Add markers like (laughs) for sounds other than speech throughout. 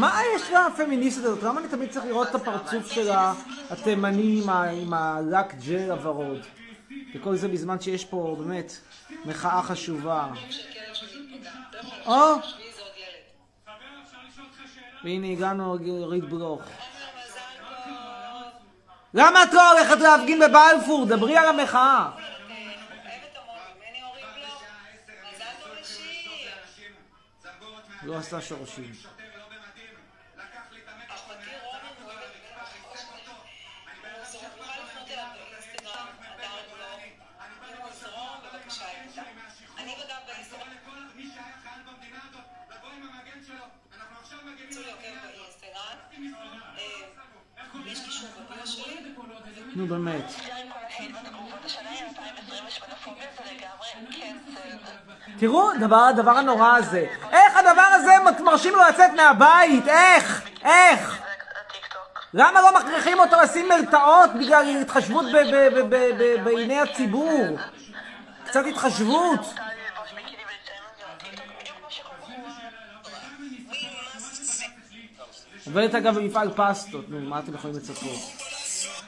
מה יש לפמיניסטית הזאת? למה אני תמיד צריך לראות את הפרצוף של התימני עם הלק ג'ל הוורוד? וכל זה בזמן שיש פה באמת מחאה חשובה. או! והנה הגענו ריד בלוך. למה את לא הולכת להפגין בבלפור? דברי על המחאה. לא עשה שורשים. נו באמת. תראו, דבר, הדבר הנורא הזה. איך הדבר הזה מרשים לו לצאת מהבית? איך? איך? למה לא מכריחים אותו לשים מרתעות בגלל התחשבות בעיני הציבור? קצת התחשבות. עובדת אגב במפעל פסטות, נו, מה אתם יכולים לצפות?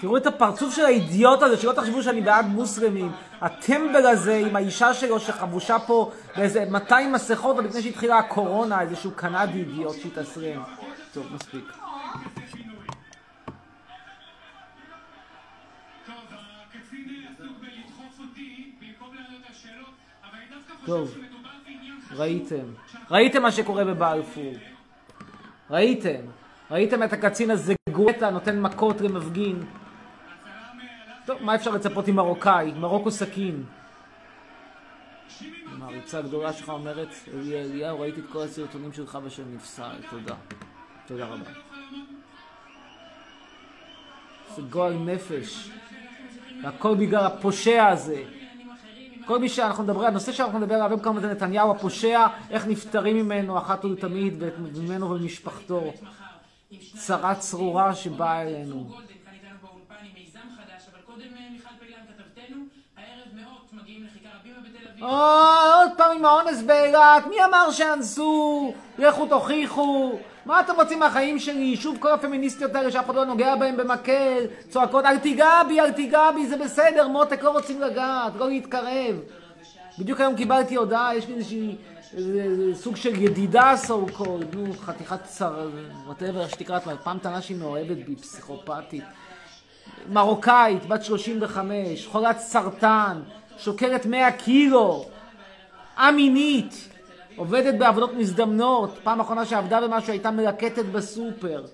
תראו את הפרצוף של האידיוט הזה, שלא תחשבו שאני בעד מוסלמים. הטמבל הזה עם האישה שלו שחבושה פה באיזה 200 מסכות עוד לפני שהתחילה הקורונה, איזשהו קנדי אידיוט שהתאסרם. טוב, מספיק. טוב, ראיתם. ראיתם מה שקורה בבלפור. ראיתם. ראיתם את הקצין הזה גואטה נותן מכות למפגין. טוב, מה אפשר לצפות עם מרוקאי? מרוקו סכין. המעריצה הגדולה שלך אומרת, אליהו, ראיתי את כל הסרטונים שלך ושל נפסל. תודה. תודה רבה. זה גועל נפש. והכל בגלל הפושע הזה. כל מי שאנחנו מדברים, הנושא שאנחנו נדבר עליו כמה זה נתניהו הפושע, איך נפטרים ממנו אחת ולתמיד, וממנו ומשפחתו. צרה צרורה שבאה אלינו. עוד פעם עם האונס באילת, מי אמר שאנסו? לכו תוכיחו. מה אתם רוצים מהחיים שלי? שוב כל הפמיניסטיות האלה שאף אחד לא נוגע בהם במקל, צועקות אל תיגע בי, אל תיגע בי, זה בסדר, מותק לא רוצים לגעת, לא להתקרב. בדיוק היום קיבלתי הודעה, יש לי איזושהי סוג של ידידה so called, נו, חתיכת צר, whatever, איך שתקרא לה, פעם טענה שהיא מאוהבת בי, פסיכופתית. מרוקאית, בת 35, חולת סרטן, שוקלת 100 קילו, א-מינית, עובדת בעבודות מזדמנות, פעם אחרונה שעבדה במשהו הייתה מלקטת בסופר.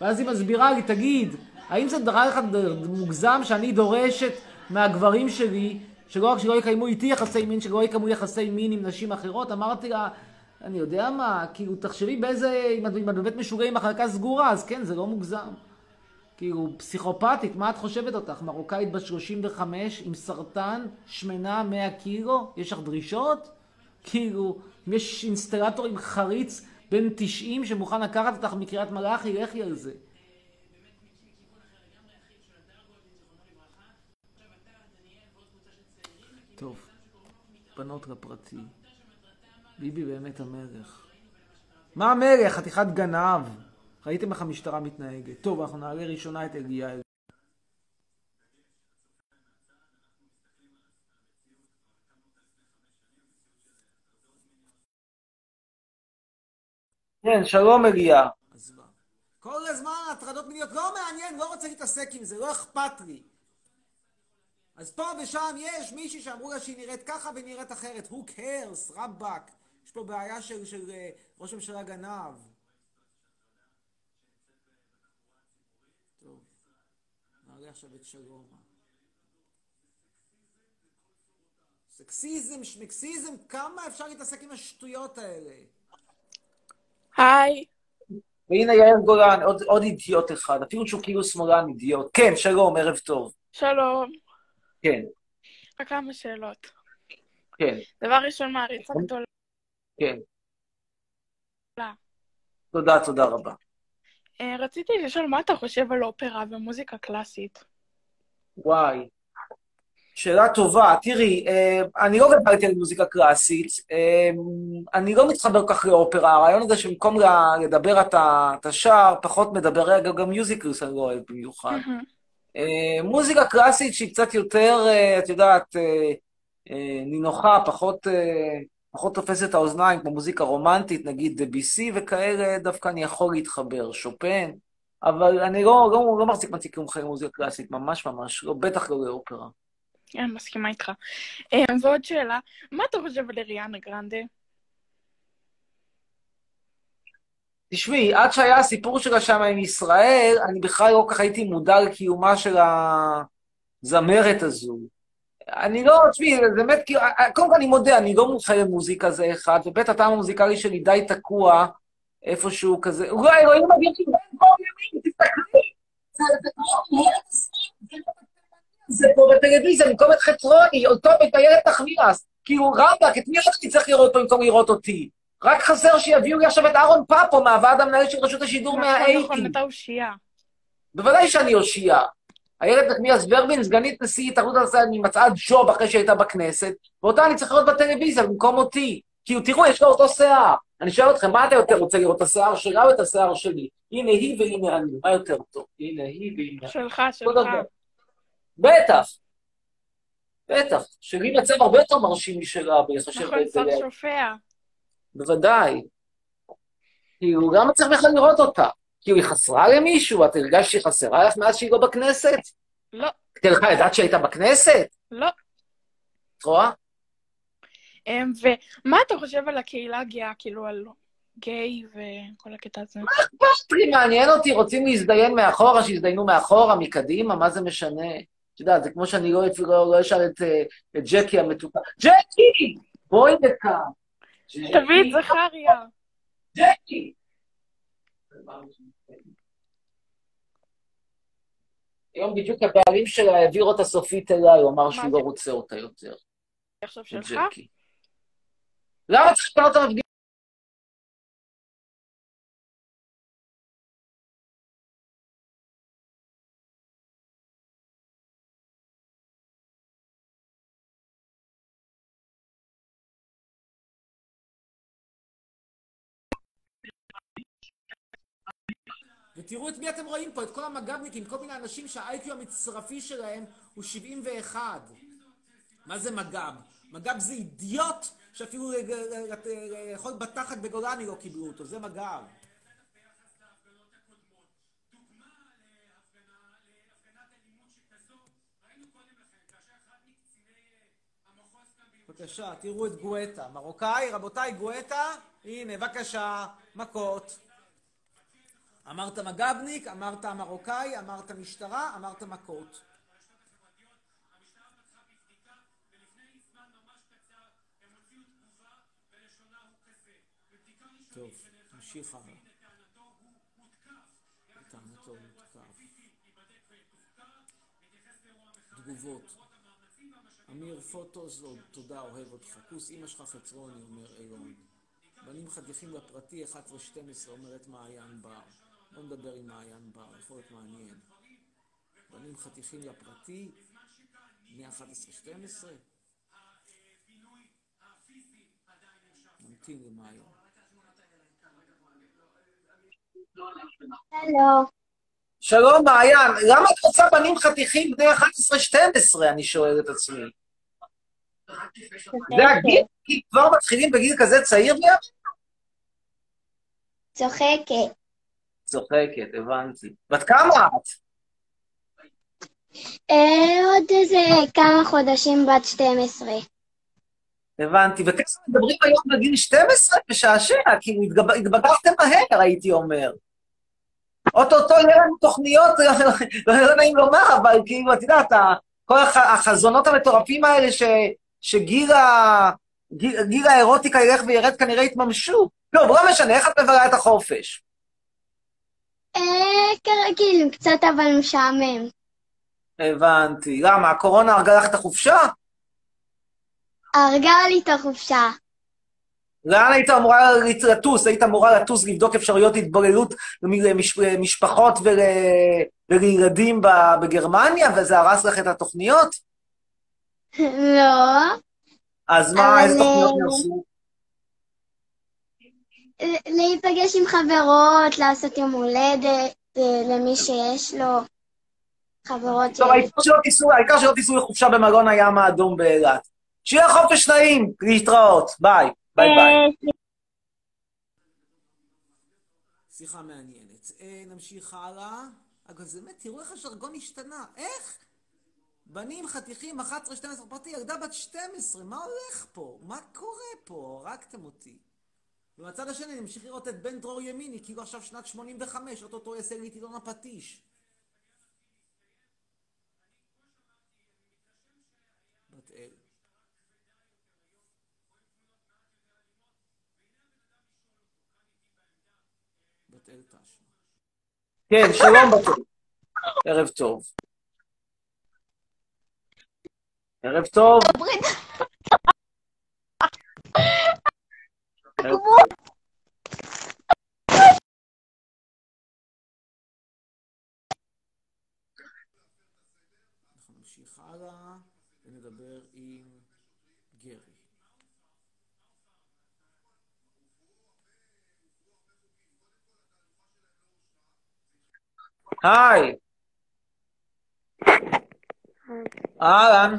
ואז היא מסבירה לי, תגיד, האם זה דבר אחד מוגזם שאני דורשת מהגברים שלי שלא רק שלא יקיימו איתי יחסי מין, שלא יקיימו יחסי מין עם נשים אחרות, אמרתי לה, אני יודע מה, כאילו, תחשבי באיזה, אם את, אם את בבית משוגעים מחלקה סגורה, אז כן, זה לא מוגזם. כאילו, פסיכופתית, מה את חושבת אותך? מרוקאית בת 35 עם סרטן, שמנה 100 קילו, יש לך דרישות? כאילו, אם יש אינסטלטור עם חריץ בן 90 שמוכן לקחת אותך מקריית מלאכי, לכי על זה. טוב, בנות לפרטי. ביבי באמת המלך. מה המלך? חתיכת גנב. ראיתם איך המשטרה מתנהגת. טוב, אנחנו נעלה ראשונה את אליהו. כן, שלום אליה. כל הזמן הטרדות מיניות לא מעניין, לא רוצה להתעסק עם זה, לא אכפת לי. אז פה ושם יש מישהי שאמרו לה שהיא נראית ככה ונראית אחרת. who cares, רבאק. יש פה בעיה של, של uh, ראש הממשלה גנב. עכשיו את שלומה. סקסיזם, שמקסיזם, כמה אפשר להתעסק עם השטויות האלה? היי. והנה יאיר גולן, עוד, עוד אידיוט אחד, אפילו שהוא כאילו שמאלן אידיוט. כן, שלום, ערב טוב. שלום. כן, רק כמה שאלות. כן, דבר ראשון, מעריצה גדולה. כן. תודה, תודה רבה. אה, רציתי לשאול מה אתה חושב על אופרה ומוזיקה קלאסית. וואי. שאלה טובה. תראי, אה, אני לא גדלתי על מוזיקה קלאסית, אה, אני לא מתחבר כל כך לאופרה. הרעיון הזה שבמקום לדבר אתה אתה שר, פחות מדבר, גם גם מיוזיקלוס אני לא אוהב במיוחד. אה, מוזיקה קלאסית שהיא קצת יותר, את יודעת, נינוחה, פחות, פחות תופסת את האוזניים, כמו מוזיקה רומנטית, נגיד דביסי וכאלה, דווקא אני יכול להתחבר, שופן, אבל אני לא, לא, לא מחזיק מצחיק כמומחה למוזיקה קלאסית, ממש ממש, לא, בטח לא לאופרה. כן, מסכימה איתך. אה, ועוד שאלה, מה אתה חושב על אריאנה גרנדה? תשמעי, עד שהיה הסיפור שלה שם עם ישראל, אני בכלל לא כל כך הייתי מודע לקיומה של הזמרת הזו. אני לא, תשמעי, זה באמת, כאילו, קודם כל אני מודה, אני לא מומחה למוזיקה זה אחד, ובית הטעם המוזיקלי שלי די תקוע איפשהו כזה. אולי אלוהים אדירים תסתכלי. זה כמו ארץ ישראל, זה פה בטלוויזיה, במקום את חטרוני, אותו ואת איילת נחמיאס. כאילו, רבאק, את מי אני צריך לראות פה במקום לראות אותי? רק חסר שיביאו לי עכשיו את אהרון פאפו מהוועד המנהל של רשות השידור נכון, מהאייטים. נכון, אתה אושייה. בוודאי שאני אושייה. איילת נחמיאס ורבין, סגנית נשיא התאחדות הסטודנטים, היא מצאה ג'וב אחרי שהייתה בכנסת, ואותה אני צריך לראות בטלוויזיה במקום אותי. כאילו, תראו, יש לה אותו שיער. אני שואל אתכם, מה אתה יותר רוצה לראות, את השיער שלה או את השיער שלי? הנה היא והנה אני, מה יותר טוב? הנה היא והנה. שלך, שלך. בטח. בטח. שלי מצב הרבה יותר מרשים משלה, בהתחשב נכון, בהבדלי שופע. בוודאי. כאילו, למה צריך בכלל לראות אותה? כאילו, היא חסרה למישהו? את הרגשת שהיא חסרה לך מאז שהיא לא בכנסת? לא, תראה לך, ידעת שהייתה בכנסת? לא. את רואה? אה, ומה אתה חושב על הקהילה הגאה, כאילו על גיי וכל הקטע הזה? פרי, מעניין אותי, רוצים להזדיין מאחורה, שיזדיינו מאחורה, מקדימה, מה זה משנה? את יודעת, זה כמו שאני לא לא- לא אשאל את אה, את ג'קי המתוקה. ג'קי! בואי לכאן. תביא את זכריה. ג'קי! היום בדיוק הבעלים שלה העביר אותה סופית אליי, הוא אמר שהוא לא? רוצה אותה יותר. עכשיו שלך? למה צריך לפנות את ותראו את מי אתם רואים פה, את כל המג"בניקים, כל מיני אנשים שהאיי-קיו המצרפי שלהם הוא 71. מה זה מג"ב? מג"ב זה אידיוט שאפילו ל- ל- ל- לאכול בתחת בגולני לא קיבלו אותו, זה מג"ב. בבקשה, תראו את גואטה. מרוקאי, רבותיי, גואטה, הנה, בבקשה, מכות. אמרת מג"בניק, אמרת מרוקאי, אמרת משטרה, אמרת מכות. טוב, נמשיך הלאה. תגובות. אמיר פוטוס, תודה, אוהב אותך. כוס אמא שלך חצרוני, אומר אילון. בנים חתיכים לפרטי, 11-12, אומרת מעיין בר. לא נדבר עם מעיין בר, יכול להיות מעניין. בנים חתיכים לפרטי, מ-11-12? נמתין למעיין. הלו, שלום, מעיין. למה את רוצה בנים חתיכים בני 11-12, אני שואל את עצמי. זה הגיל? כי כבר מתחילים בגיל כזה צעיר צוחקת. צוחקת, הבנתי. בת כמה את? אה, עוד איזה כמה חודשים בת 12. הבנתי. וככה מדברים היום בגיל 12? משעשע, כאילו התגב- התבגרתם מהר, הייתי אומר. אוטוטו יהיה לנו תוכניות, (laughs) לא לא נעים לומר, אבל כאילו, את יודעת, כל הח- החזונות המטורפים האלה ש- שגיל ה- גיל גיל האירוטיקה ילך וירד כנראה יתממשו. טוב, לא משנה, איך את מבלה את החופש? אה, כרגיל, קצת אבל משעמם. הבנתי. למה, הקורונה הרגה לך את החופשה? הרגה לי את החופשה. לאן היית אמורה לטוס? היית אמורה לטוס לבדוק אפשרויות התבוללות למשפחות ול... ולילדים בגרמניה, וזה הרס לך את התוכניות? לא. אז מה, איזה תוכניות אה, נעשו? להיפגש עם חברות, לעשות יום הולדת אה, למי שיש לו. חברות טוב, העיקר שלא תיסעו- העיקר שלא תיסעו לחופשה במלון הים האדום באילת. שיהיה חופש נעים, להתראות, ביי. ביי ביי. שיחה מעניינת. אה, נמשיך הלאה. אגב, זה באמת, תראו איך הז'רגון השתנה. איך? בנים, חתיכים, 11, 12 פרטי, ילדה בת 12, מה הולך פה? מה קורה פה? הרגתם אותי. ומהצד השני אני ממשיך לראות את בן דרור ימיני, כאילו עכשיו שנת 85, אוטוטו יעשה לי את עיתון הפטיש. בת אל. בת אל. כן, שלום בת אל. ערב טוב. ערב טוב. טוב. אנחנו נמשיך הלאה ונדבר עם גרי. היי. אהלן.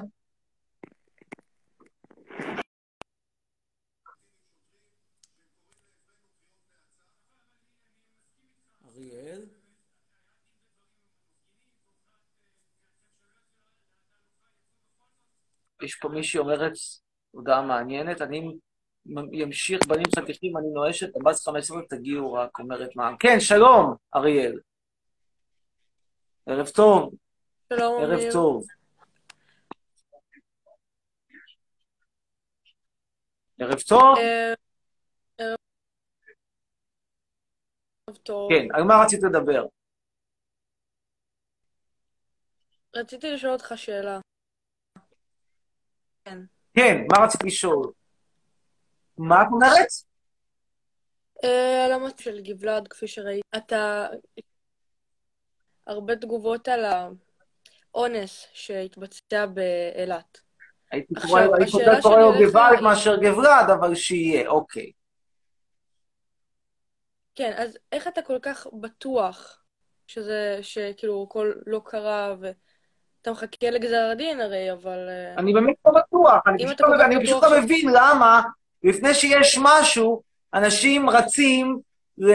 אריאל. יש פה מישהי אומרת הודעה מעניינת, אני אמשיך בנים חתיכים, אני נואשת, הבאס 15 תגיעו רק, אומרת מה. כן, שלום, אריאל. ערב טוב, שלום, ערב אמיר. טוב. ערב טוב? אה, ערב טוב. כן, על מה רצית לדבר? רציתי לשאול אותך שאלה. כן. כן, מה רצית לשאול? מה את אומרת? אה, על המצב של גבלד, כפי שראית. אתה... הרבה תגובות על האונס שהתבצע באילת. הייתי עכשיו, קורא לו גוואלד היא- מאשר גבלד, אבל שיהיה, אוקיי. כן, אז איך אתה כל כך בטוח שזה, שכאילו הכל לא קרה ואתה מחכה לגזר הדין הרי, אבל... אה, אני באמת לא בטוח, אני פשוט אתה לא- אני פשוט לא מבין למה לפני שיש משהו, אנשים רצים ל-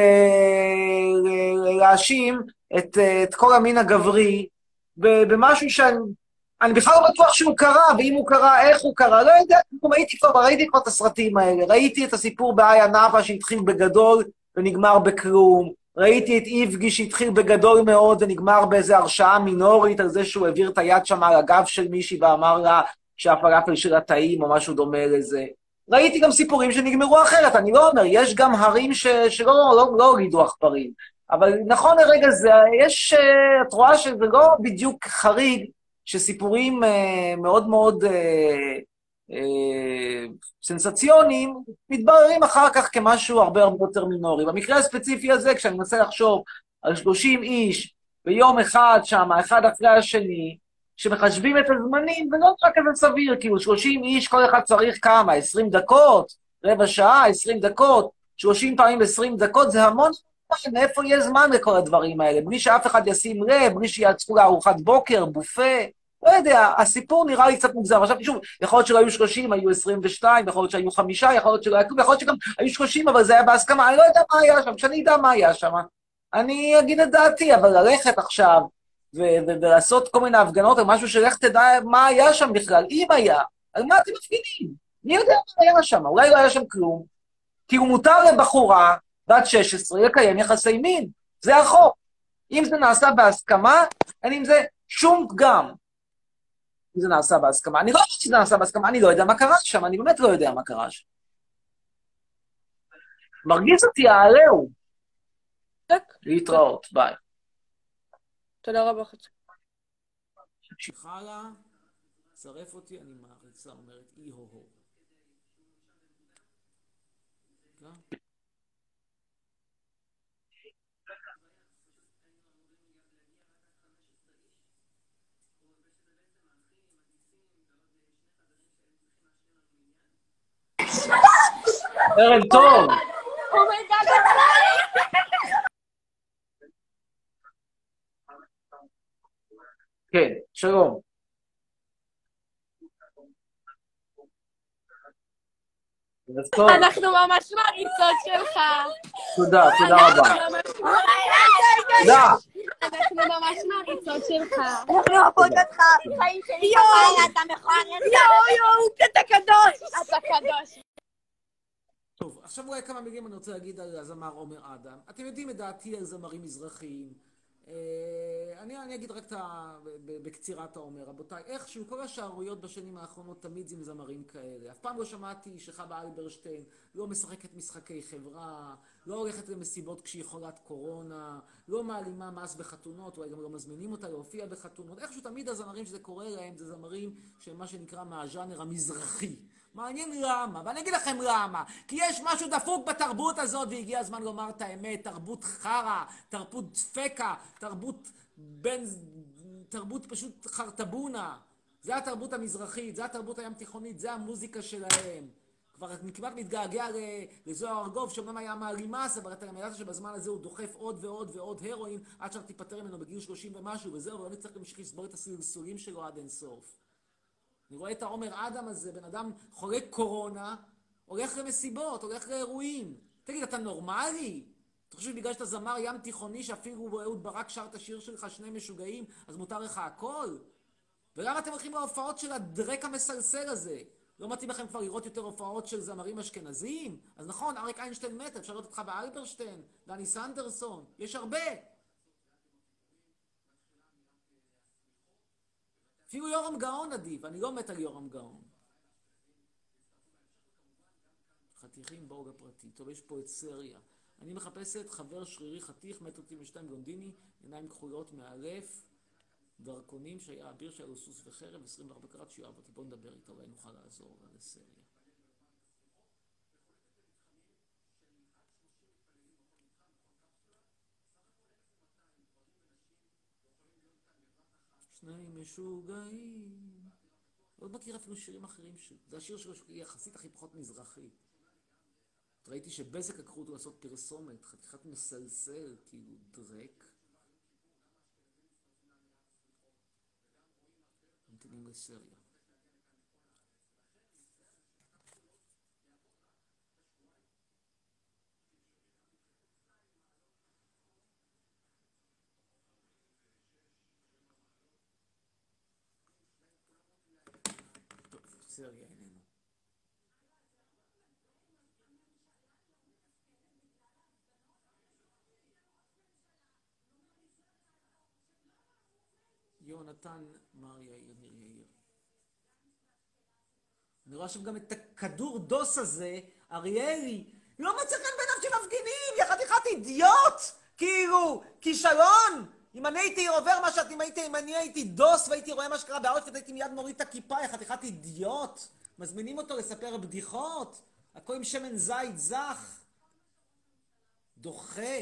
ל- להאשים את, את כל המין הגברי במשהו שאני אני בכלל לא בטוח שהוא קרה, ואם הוא קרה, איך הוא קרה, לא יודע, כלום, ראיתי כבר, ראיתי כבר את הסרטים האלה, ראיתי את הסיפור באיה נאווה שהתחיל בגדול ונגמר בכלום, ראיתי את איבגי שהתחיל בגדול מאוד ונגמר באיזו הרשעה מינורית על זה שהוא העביר את היד שם על הגב של מישהי ואמר לה שהפלאפל שלה טעים או משהו דומה לזה. ראיתי גם סיפורים שנגמרו אחרת, אני לא אומר, יש גם הרים ש... שלא לא, לא הולידו עכברים. אבל נכון לרגע זה, יש, אה, את רואה שזה לא בדיוק חריג שסיפורים אה, מאוד מאוד אה, סנסציוניים מתבררים אחר כך כמשהו הרבה הרבה יותר מינורי. במקרה הספציפי הזה, כשאני מנסה לחשוב על 30 איש ביום אחד שם, אחד אחרי השני, שמחשבים את הזמנים, ולא נראה כזה סביר, כאילו 30 איש, כל אחד צריך כמה? 20 דקות? רבע שעה? 20 דקות? 30 פעמים 20 דקות? זה המון זמן, מאיפה יהיה זמן לכל הדברים האלה? בלי שאף אחד ישים לב, בלי שיעצרו לארוחת בוקר, בופה, לא יודע, הסיפור נראה לי קצת מוגזם. עכשיו, שוב, יכול להיות שלא היו 30, היו 22, יכול להיות שהיו חמישה, יכול להיות שלא היה כלום, יכול להיות שגם היו 30, אבל זה היה בהסכמה, אני לא יודע מה היה שם, שאני אדע מה היה שם. אני אגיד את דעתי, אבל ללכת עכשיו ולעשות כל מיני הפגנות על משהו שלך תדע מה היה שם בכלל, אם היה, על מה אתם מפגינים? מי יודע מה היה שם? אולי לא היה שם כלום. כאילו מותר לבחורה בת 16 לקיים יחסי מין, זה החוק. אם זה נעשה בהסכמה, אין עם זה שום פגם. אם זה נעשה בהסכמה. אני לא חושב שזה נעשה בהסכמה, אני לא יודע מה קרה שם, אני באמת לא יודע מה קרה שם. מרגיז אותי, העלהו. טק. להתראות, ביי. תודה רבה, חצי. הלאה. צרף אותי, אני מעריצה, אומרת אי ערב טוב. כן, שלום. אנחנו ממש מעריצות שלך. תודה, תודה רבה. אנחנו ממש- תודה. אנחנו ממש מעריצות שלך. אנחנו אוהבות אותך, חיים שלי אתה מכוער. יואו, יואו, אתה קדוש. אתה קדוש. טוב, עכשיו אולי כמה מילים אני רוצה להגיד על הזמר עומר אדם. אתם יודעים את דעתי על זמרים מזרחיים. אה, אני, אני אגיד רק ה, בקצירת העומר. רבותיי, איכשהו כל השערוריות בשנים האחרונות תמיד זה עם זמרים כאלה. אף פעם לא שמעתי שחווה אלברשטיין לא משחקת משחקי חברה, לא הולכת למסיבות כשהיא חולת קורונה, לא מעלימה מס בחתונות, אולי גם לא מזמינים אותה להופיע בחתונות. איכשהו תמיד הזמרים שזה קורה להם זה זמרים שהם מה שנקרא מהז'אנר המזרחי. מעניין למה, ואני אגיד לכם למה. כי יש משהו דפוק בתרבות הזאת, והגיע הזמן לומר את האמת. תרבות חרא, תרבות דפקה, תרבות בין... תרבות פשוט חרטבונה. זה התרבות המזרחית, זה התרבות הים תיכונית, זה המוזיקה שלהם. כבר אני כמעט מתגעגע לזוהר ארגוב, שאומנם היה מעלימס, אבל אתה גם ידעת שבזמן הזה הוא דוחף עוד ועוד ועוד הרואין, עד שאתה תיפטר ממנו בגיל 30 ומשהו, וזהו, ולא נצטרך להמשיך לסבור את הסלסולים שלו עד אינסוף. אני רואה את העומר אדם הזה, בן אדם חולה קורונה, הולך למסיבות, הולך לאירועים. תגיד, אתה נורמלי? אתה חושב שבגלל שאתה זמר ים תיכוני, שאפילו אהוד ברק שר את השיר שלך, שני משוגעים, אז מותר לך הכל? ולמה אתם הולכים להופעות של הדרק המסלסל הזה? לא מתאים לכם כבר לראות יותר הופעות של זמרים אשכנזים? אז נכון, אריק איינשטיין מת, אפשר לראות אותך באלברשטיין, דני סנדרסון, יש הרבה. אפילו יורם גאון עדיף, אני לא מת על יורם גאון. חתיכים באוג הפרטי. טוב, יש פה את סריה. אני מחפשת חבר שרירי חתיך, מטר תשעים ושתיים גונדיני, עיניים כחולות מאלף, דרכונים שהיה אביר שהיה לו סוס וחרב, 24 קראט שיואב אותי. בוא נדבר איתו, אולי נוכל לעזור לסריה. שני משוגעים. לא מכיר אפילו שירים אחרים. זה השיר שלו שהוא יחסית הכי פחות מזרחי. ראיתי שבזק לקחו אותו לעשות פרסומת, חתיכת מסלסל, כאילו דרק. ממתינים לסריה. טוב, סריה איננו. יונתן מר יאיר ניר יאיר. אני רואה שם גם את הכדור דוס הזה, אריאלי, לא מוצא חן בעיניו של מפגינים, יא חתיכת אידיוט! כאילו, כישלון! אם אני הייתי עובר מה שאת, אם הייתי, אם אני הייתי דוס והייתי רואה מה שקרה באוטפיט, הייתי מיד מוריד את הכיפה, חתיכת אידיוט! מזמינים אותו לספר בדיחות, הכל עם שמן זית זך. דוחה,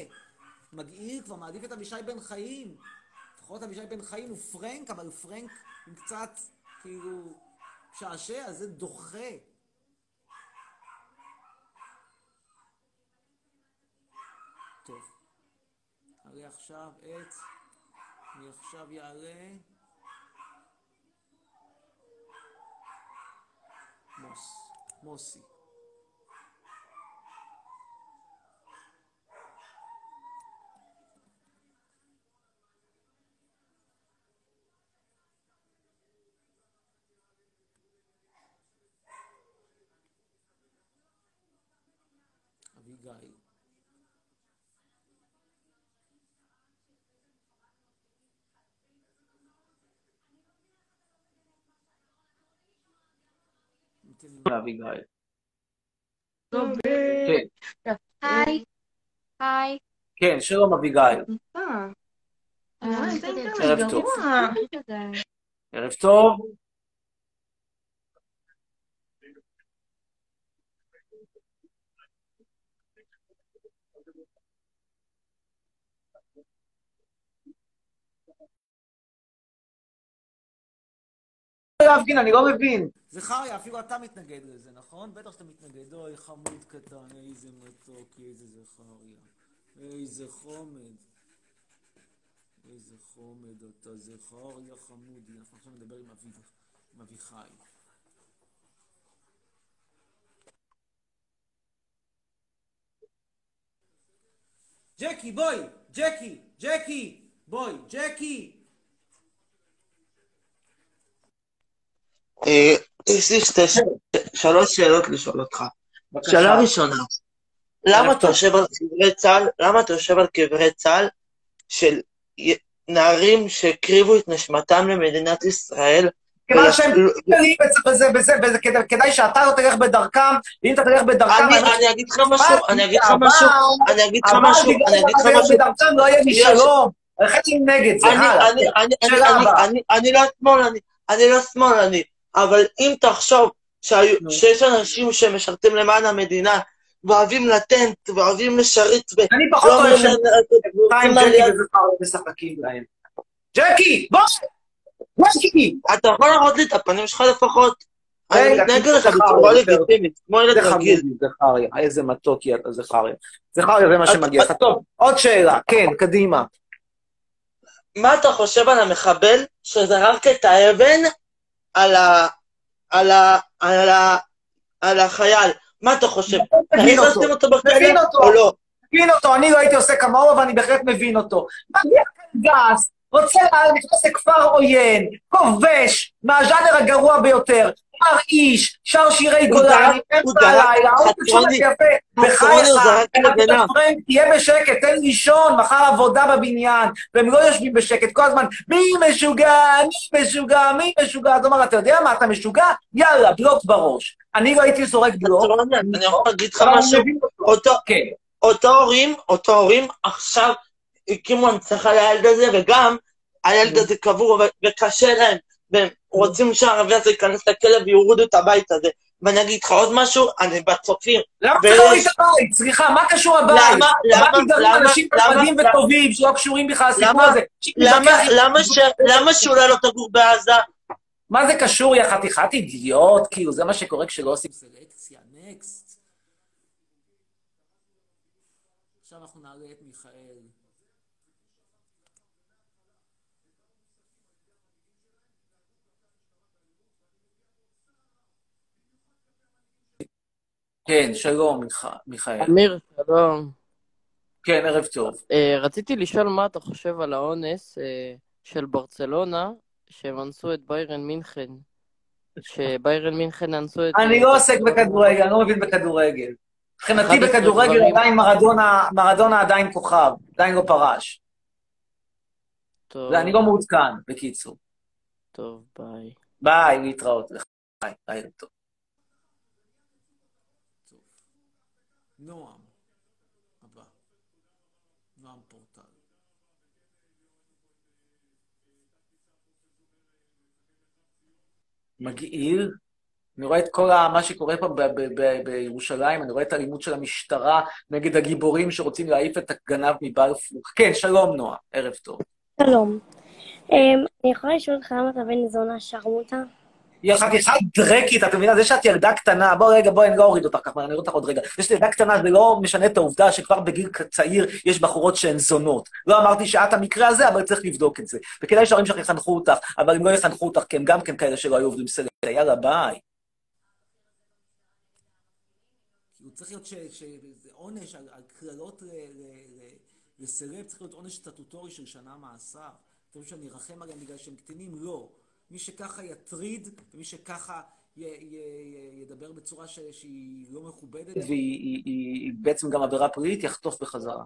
מגעיל, כבר מעדיף את אבישי בן חיים. לפחות אבישי בן חיים הוא פרנק, אבל פרנק הוא קצת, כאילו, משעשע, זה דוחה. טוב. נעלה עכשיו את... אני עכשיו יעלה... מוס. מוסי. אביגיל. ממתינים לאביגיל. כן, היי. היי. כן, שלום אביגיל. ערב טוב. ערב טוב. להפגין, אני לא מבין. זכריה, אפילו אתה מתנגד לזה, נכון? בטח שאתה מתנגד. אוי, חמוד קטן, איזה מתוק, איזה זכריה. איזה חומד. איזה חומד אתה, זכריה חמודי. אנחנו עכשיו נדבר עם אביב, עם אביחי. ג'קי, בואי! ג'קי! ג'קי! בואי! ג'קי! יש לי שתי ש- שלוש שאלות לשאול אותך. שאלה ראשונה, למה אתה יושב על קברי צה"ל, למה אתה יושב על קברי צה"ל של נערים שהקריבו את נשמתם למדינת ישראל? כיוון שהם ולא- כללים בזה, בזה, בזה, כדאי- שאתה לא תלך בדרכם, ואם אתה תלך בדרכם... אני אגיד לך משהו, אני אגיד לך משהו, אני אגיד לך משהו, אני אגיד לך משהו. בדרכם לא יהיה לי שלום. אני נגד זה, אני- הלאה. אני- אני- שאלה אני- לא שמאלני, אני לא שמאלני, אבל אם תחשוב שהיו-. שיש אנשים שמשרתים למען המדינה, ואוהבים לטנט, ואוהבים לשרת, ו- אני פחות לא אוהב חיים ג'קי משחקים להם. ג'קי! בוא! ג'קי! אתה יכול להראות לי את הפנים שלך לפחות? אני מתנהג לך בצורה. לגיטימית, כמו ילד רגיל. זכריה. איזה מתוק היא אתה, זכריה. זכריה, זה מה שמגיע לך. טוב, עוד שאלה. כן, קדימה. מה אתה חושב על המחבל שזרק את האבן על ה... על ה... על ה... על החייל? מה אתה חושב? מבין צריך אותו. אותו. או לא? מבין אותו, אני לא הייתי עושה כמוהו, אבל אני בהחלט מבין אותו. מגיע כאן גס, רוצה נכנס לכפר עוין, כובש, מהז'אנר הגרוע ביותר, מרעיש, שר שירי הוא גולני, זרק- הוא אמצע זרק- הלילה, עוד חצרוני- יפה, בחייך, תהיה בשקט, תן לישון, מחר עבודה בבניין, והם לא יושבים בשקט כל הזמן, מי משוגע, מי משוגע, מי משוגע, אז אמר, אתה יודע מה, אתה משוגע? יאללה, בלוק בראש. אני לא הייתי זורק בלוק, אני יכול להגיד לך משהו? כן. אותו הורים, אותו הורים עכשיו הקימו הנצחה לילד הזה, וגם הילד הזה קבור וקשה להם, והם רוצים שהערבי הזה ייכנס לכלא ויורידו את הבית הזה. ואני אגיד לך עוד משהו, אני בצופים. למה להוריד את הבית? סליחה, מה קשור הבית? למה- למה- למה- אנשים נחמדים למה- וטובים שלא קשורים בכלל לסיפור למה- הזה. למה, שאולי לא תגור בעזה? מה זה קשור, יא חתיכת אידיוט? כאילו, זה מה שקורה כשלא עושים סלקציה. נקסט. עכשיו אנחנו נעלה את מיכאל. כן, שלום, מיכ- מיכאל. אמיר, שלום. כן, ערב טוב. אה, רציתי לשאול מה אתה חושב על האונס אה, של ברצלונה, שהם אנסו את ביירן מינכן. שביירן מינכן אנסו את... אני לא עוסק בכדורגל, אני לא מבין בכדורגל. מבחינתי 11 בכדורגל. עדיין מרדונה, מרדונה עדיין כוכב, עדיין לא פרש. טוב, ואני לא מעודכן, בקיצור. טוב, ביי. ביי, להתראות לך. ביי, לילה טוב. טוב. נועם, הבא. נועם פורטל. מגעיל. אני רואה את כל מה שקורה פה בירושלים, אני רואה את האלימות של המשטרה נגד הגיבורים שרוצים להעיף את הגנב מבלפור. כן, שלום נועה, ערב טוב. שלום. אמ, אני יכולה לשאול אותך למה אתה בן זונה שרמוטה? היא חתיכת דרקית, את מבינה? זה שאת ילדה קטנה, בוא רגע, בואי, אני לא אוריד אותך ככה, אני אוריד אותך עוד רגע. זה שאת ילדה קטנה, זה לא משנה את העובדה שכבר בגיל צעיר יש בחורות שהן זונות. לא אמרתי שאת המקרה הזה, אבל צריך לבדוק את זה. וכדאי שההורים שלך יחנכו אותך, אבל אם לא יחנכו אותך, כי הם גם כן כאלה שלא היו עובדים סלקציה. יאללה, ביי. הוא צריך להיות עונש על קללות לסלב, צריך להיות עונש סטטוטורי של שנה מאסר. אתם חושבים שאני ארחם עליהם בגלל שהם קטינים? לא. מי שככה יטריד, ומי שככה י- י- ידבר בצורה ש- שהיא לא מכובדת, והיא היא- היא בעצם גם עבירה פלילית, יחטוף בחזרה.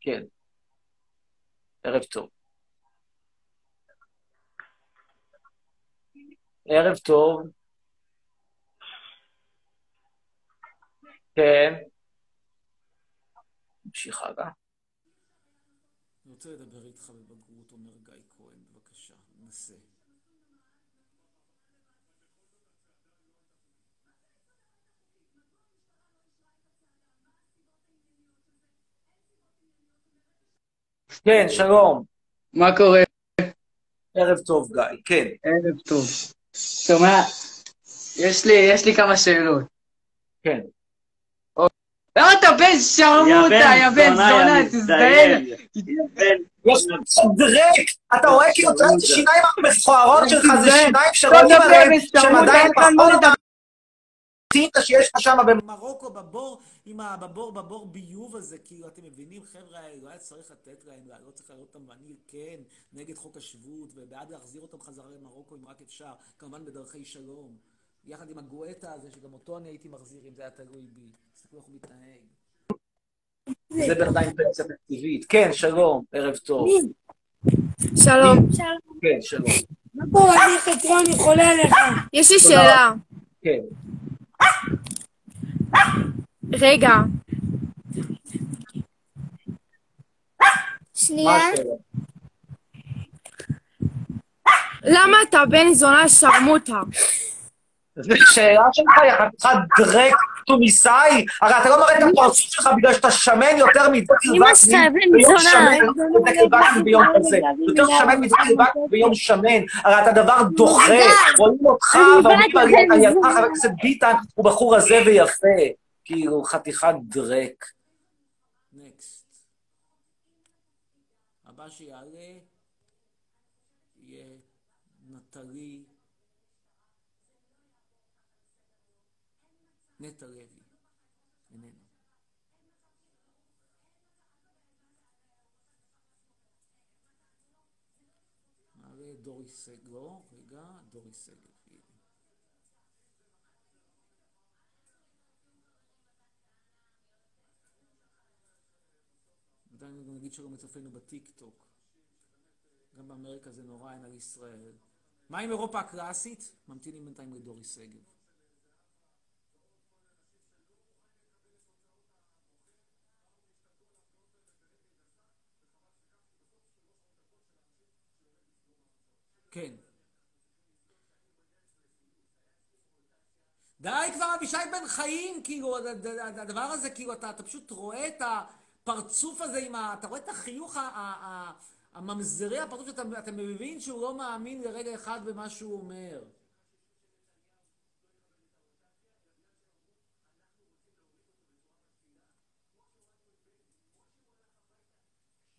כן. ערב טוב. ערב טוב. כן. נמשיך הלאה. אני רוצה לדבר איתך בבגרות, אומר גיא כהן, בבקשה, נסה. כן, שלום. מה קורה? ערב טוב, גיא. כן. ערב טוב. שומע? יש לי, יש לי כמה שאלות. כן. למה אתה בן שרמוטה, יא בן זונה, תזדיין. יש דרק, אתה רואה כאילו את השיניים המכוערות שלך, זה תזדיין. שיניים שרואים מדבר עליהם, בשרמוטה, שהם עדיין אין כאן פחות מה לדבר. מהטינטה שיש לך שם מרוקו בבור, עם הבור בבור ביוב הזה, כאילו, אתם מבינים, חבר'ה, לא היה צריך לתת להם, לא צריך להעלות אותם, ואני כן, נגד חוק השבות, ובעד להחזיר אותם חזרה למרוקו אם רק אפשר, כמובן בדרכי שלום. יחד עם הגואטה הזה, שגם אותו אני הייתי מחזיר אם זה היה תלוי בי. תסתכלו איך הוא מתנהג. זה עם פנסיה תקציבית. כן, שלום, ערב טוב. שלום. כן, שלום. מה קורה, אני חצרון, אני חולה עליך. יש לי שאלה. כן. רגע. שנייה. למה אתה בן זונה שרמוטה? זו שאלה שלך, יא חתיכת דרק תוניסאי? הרי אתה לא מראה את הפרצוף שלך בגלל שאתה שמן יותר שלך, וקנין ביום. שמן, מדקל וקנין ביום כזה. יותר שמן מדקל וקנין ביום שמן. הרי אתה דבר דוחה. רואים אותך ואומרים על על ידך, חבר הכנסת ביטן, הוא בחור רזה ויפה. כאילו, חתיכת דרק. נקסט. הבא שיעלה יהיה נטלי נטע לוי. איננו. נעלה סגל, לא, רגע, דוריס סגל. עדיין נגיד שלום לצופינו בטיק טוק. גם באמריקה זה נורא, אין על ישראל. מה עם אירופה הקלאסית? ממתינים בינתיים לדוריס שגב. כן. די כבר, אבישי בן חיים, כאילו, הד- הד- הד- הדבר הזה, כאילו, אתה, אתה פשוט רואה את הפרצוף הזה עם ה... אתה רואה את החיוך ה- ה- ה- הממזרי הפרצוף, שאתה אתה מבין שהוא לא מאמין לרגע אחד במה שהוא אומר.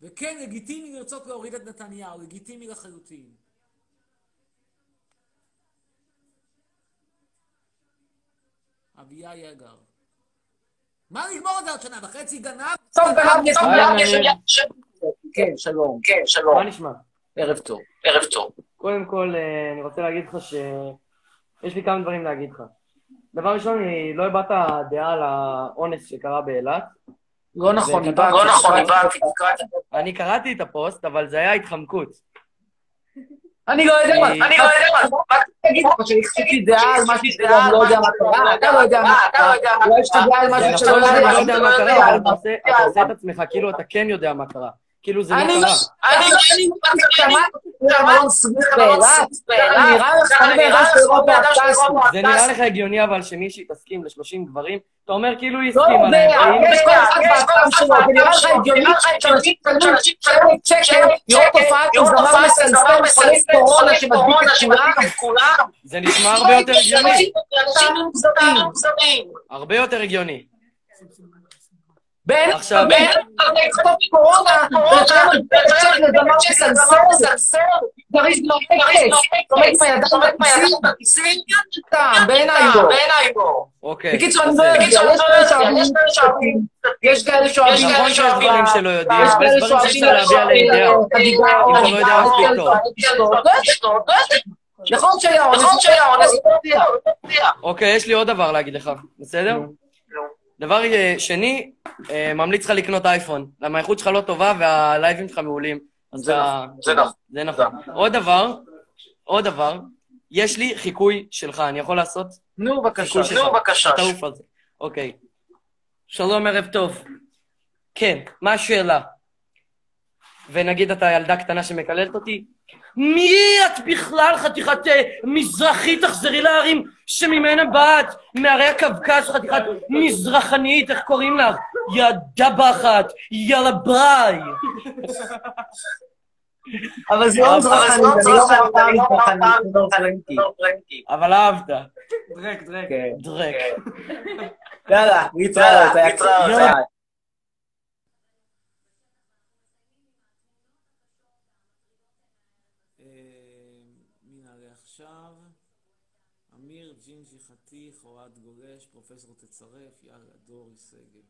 וכן, לגיטימי לרצות להוריד את נתניהו, לגיטימי לחלוטין. אביה יגר. מה לגמור את זה עוד שנה וחצי? גנב? טוב, גנב יש יש-. יש- כן, שלום. כן, שלום. מה נשמע? ערב טוב. ערב טוב. קודם כל, אה, אני רוצה להגיד לך שיש לי כמה דברים להגיד לך. דבר ראשון, אני לא הבעת דעה על האונס שקרה באילת. לא נכון, הבנתי. לא נכון, הבנתי. אני קראתי את הפוסט, אבל זה היה התחמקות. אני לא יודע מה, אני לא יודע מה, רק תגיד לך שהחזיקתי דעה על משהו שאתה לא יודע מה קרה, אתה לא יודע מה קרה, אולי יש לך דעה על משהו שאתה לא יודע לא מה לא קרה. אתה אתה עושה את עצמך כאילו אתה כן יודע מה קרה. כאילו זה לא אני קרה. אני. זה נראה לך הגיוני אבל שמישהי תסכים ל-30 גברים? אתה אומר כאילו היא לא הסכימה להם. יש כל אחד באטם שלו, זה נראה לך הגיוני שאנשים שעות שקל לראות הופעת זמר מסלסל חולי קורונה שמדביק את כולם. זה נשמע הרבה יותר הגיוני. אנשים מוגזמים. הרבה יותר הגיוני. בין, קורונה, לא עומד בכיסים, בעיניי לא. אוקיי. בקיצור, אני לא יודע, יש כאלה שאוהבים יש כאלה שאוהבים... נכון שיש דברים שלא יודעים, יש כאלה להביע לא טוב. נכון שהיה אונס, נכון שהיה אונס, אוקיי, יש לי עוד דבר להגיד לך, בסדר? דבר אה, שני, אה, ממליץ לך לקנות אייפון, למה האיכות שלך לא טובה והלייבים שלך מעולים. זה נכון, זה נכון. נכון. עוד דבר, עוד דבר, יש לי חיקוי שלך, אני יכול לעשות? נו, בבקשה. נו, בבקשה. תעוף על זה. אוקיי. שלום, ערב טוב. כן, מה השאלה? ונגיד אתה ילדה קטנה שמקללת אותי, מי את בכלל חתיכת אה, מזרחית, תחזרי לערים שממנה באת, מהרי הקווקז, חתיכת מזרחנית, איך קוראים לך? יא דבחת, יאללה ביי. אבל זה לא מזרחני, אני לא אומר פעם מזרחני, זה לא פרנקי. אבל אהבת. דרק, דרק. כן. דרק. יאללה, להתראות, היה קצת. יאללה. אה, מי נעלה עכשיו? אמיר, ג'ינג'י חתיך, אוהד גולש, פרופסור תצרף, יאללה, דורי שגב.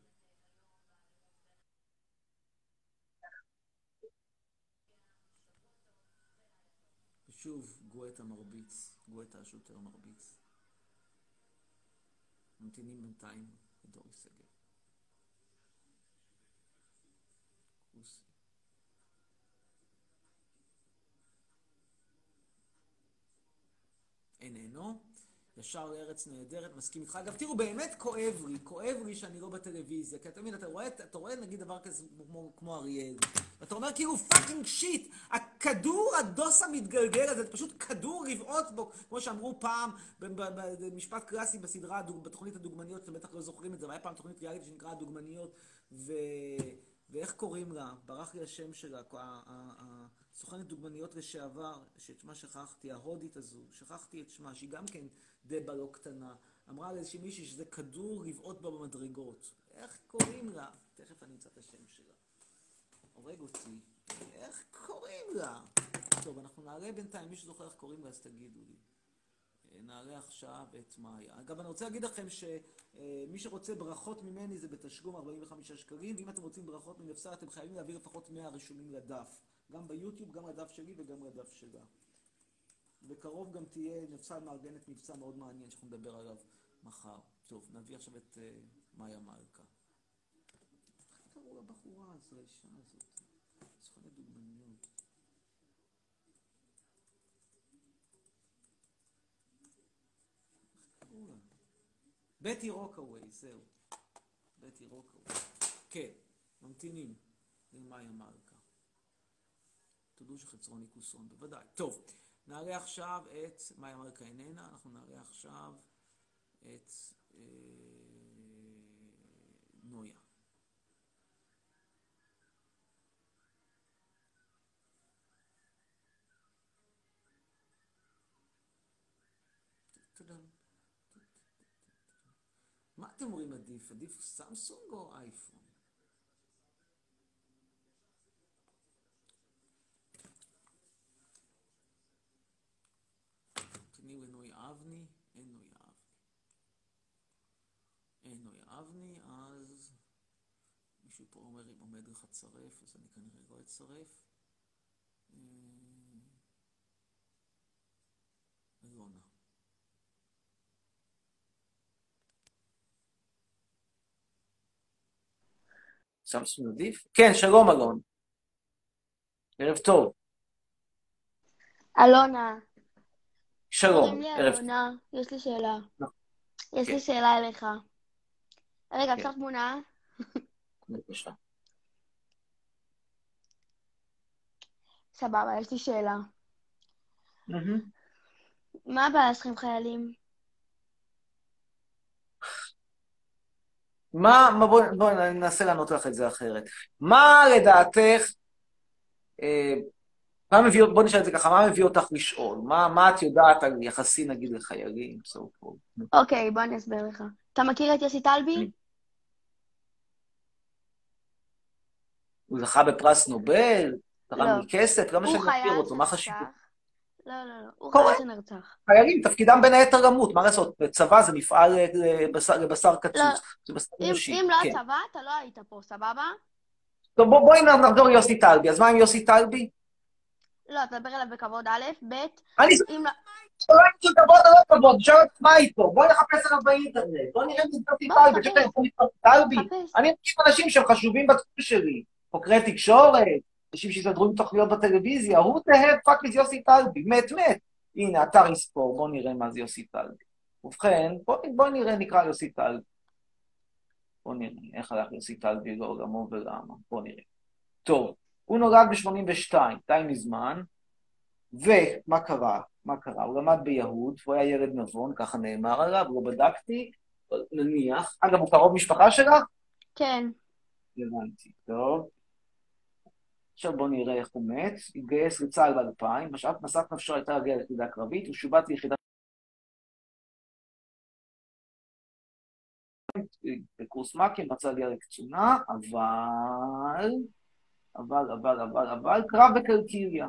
ושוב, גואטה מרביץ, גואטה השוטר מרביץ. ממתינים בינתיים לדורי. כוסי. איננו. ישר לארץ נהדרת, מסכים איתך. אגב, תראו, באמת כואב לי, כואב לי שאני לא בטלוויזיה, כי אתה מבין, אתה רואה, אתה רואה נגיד דבר כזה כמו, כמו אריאל, ואתה אומר כאילו fucking shit, הכדור הדוס המתגלגל הזה, זה פשוט כדור לבעוט בו, כמו שאמרו פעם במשפט קלאסי בסדרה, בתוכנית הדוגמניות, אתם בטח לא זוכרים את זה, אבל היה פעם תוכנית ריאליטי שנקרא הדוגמניות, ו... ואיך קוראים לה? ברח לי השם שלה, סוכנת דוגמניות לשעבר, שאת שמה שכחתי, ההודית הזו, שכחתי את שמה, שהיא גם כן דבה לא קטנה, אמרה לאיזושהי מישהי שזה כדור לבעוט בה במדרגות. איך קוראים לה? תכף אני אמצא את השם שלה. הורג אותי. איך קוראים לה? טוב, אנחנו נעלה בינתיים, מי שזוכר איך קוראים לה, אז תגידו לי. אה, נעלה עכשיו את מאיה. אגב, אני רוצה להגיד לכם שמי שרוצה ברכות ממני זה בתשלום 45 שקלים, ואם אתם רוצים ברכות מנפסל, אתם חייבים להביא לפחות 100 רשומים לדף. גם ביוטיוב, גם לדף שלי וגם לדף שלה. בקרוב גם תהיה נפסל מארגנת מבצע מאוד מעניין שאנחנו נדבר עליו מחר. טוב, נביא עכשיו את אה, מאיה מלכה. איך קראו לבחורה הזו, האישה הזאת? סוכנת דוגמניות. בטי רוקאווי, זהו. בטי רוקאווי. כן, ממתינים למאיה מלכה. תודו שחצרוני כוסון, בוודאי. טוב, נעלה עכשיו את, מאיה מלכה איננה, אנחנו נעלה עכשיו את אה, נויה. מה אתם אומרים עדיף? עדיף סמסונג או אייפון? נוי אבני. אין נוי אבני, אז מישהו פה אומר אם עומד לך צרף, אז אני כנראה לא אצרף. אה, אלונה. סמסונג עדיף? כן, שלום אלון. ערב טוב. אלונה, שלום, ערב טוב. יש לי שאלה. נכון. יש כן. לי שאלה אליך. רגע, כן. אפשר תמונה? בבקשה. סבבה, יש לי שאלה. מה הבעיה שלך עם חיילים? מה, מה בואי בוא ננסה לענות לך את זה אחרת. מה לדעתך, אה, מה מביא, בוא נשאל את זה ככה, מה מביא אותך לשאול? מה, מה את יודעת על יחסי נגיד לחיילים? אוקיי, בוא אני אסביר לך. אתה מכיר את יוסי טלבי? הוא זכה בפרס נובל, תרם לא. לי כסף, למה הוא שאני מכיר אותו, מה חשיבות? שנרצח. לא, לא, לא. הוא. חייל שנרצח. חיילים, תפקידם בין היתר למות, מה לעשות? צבא זה מפעל אה, לבשר, לא. קצוץ, זה בשר אם אנושי, אם לא כן. הצבא, אתה לא היית פה, סבבה? טוב, בוא- בואי נחזור ליוסי טלבי, אז מה עם יוסי טלבי? לא, תדבר אליו בכבוד א', ב', אני אם לא... לא כבוד או לא כבוד, שואל אותך מה איתו, בואי נחפש עליו באינטרנט, בואי נראה אם זה בוא, טלבי. שאתה יכול טלבי. חפש. אני מכיר אנשים שהם חשובים בתחום שלי, חוקרי תקשורת, אנשים שיסדרו עם תוכניות בטלוויזיה, who the fuck is יוסי טלבי, מת מת. הנה, אתר יספור, בואו נראה מה זה יוסי טלבי. ובכן, בוא נראה, נקרא יוסי טלבי. בוא נראה, איך הלך יוסי טלבי לעולמו ולמה, בוא נראה. טוב, הוא נולד ב-82, די מזמן, ומה קרה? מה קרה? הוא למד ביהוד, הוא היה ילד נבון, ככה נאמר עליו, לא בדקתי, נניח. אגב, הוא קרוב משפחה שלך? כן. הבנתי, טוב. עכשיו בואו נראה איך הוא מת. התגייס לצה"ל ב-2000, בשעת מסעת נפשו הייתה להגיע ליחידה קרבית, הוא שובץ ליחידה בקורס מ"כים, רצה להגיע לקצונה, אבל... אבל, אבל, אבל, אבל, קרב בקלקיליה.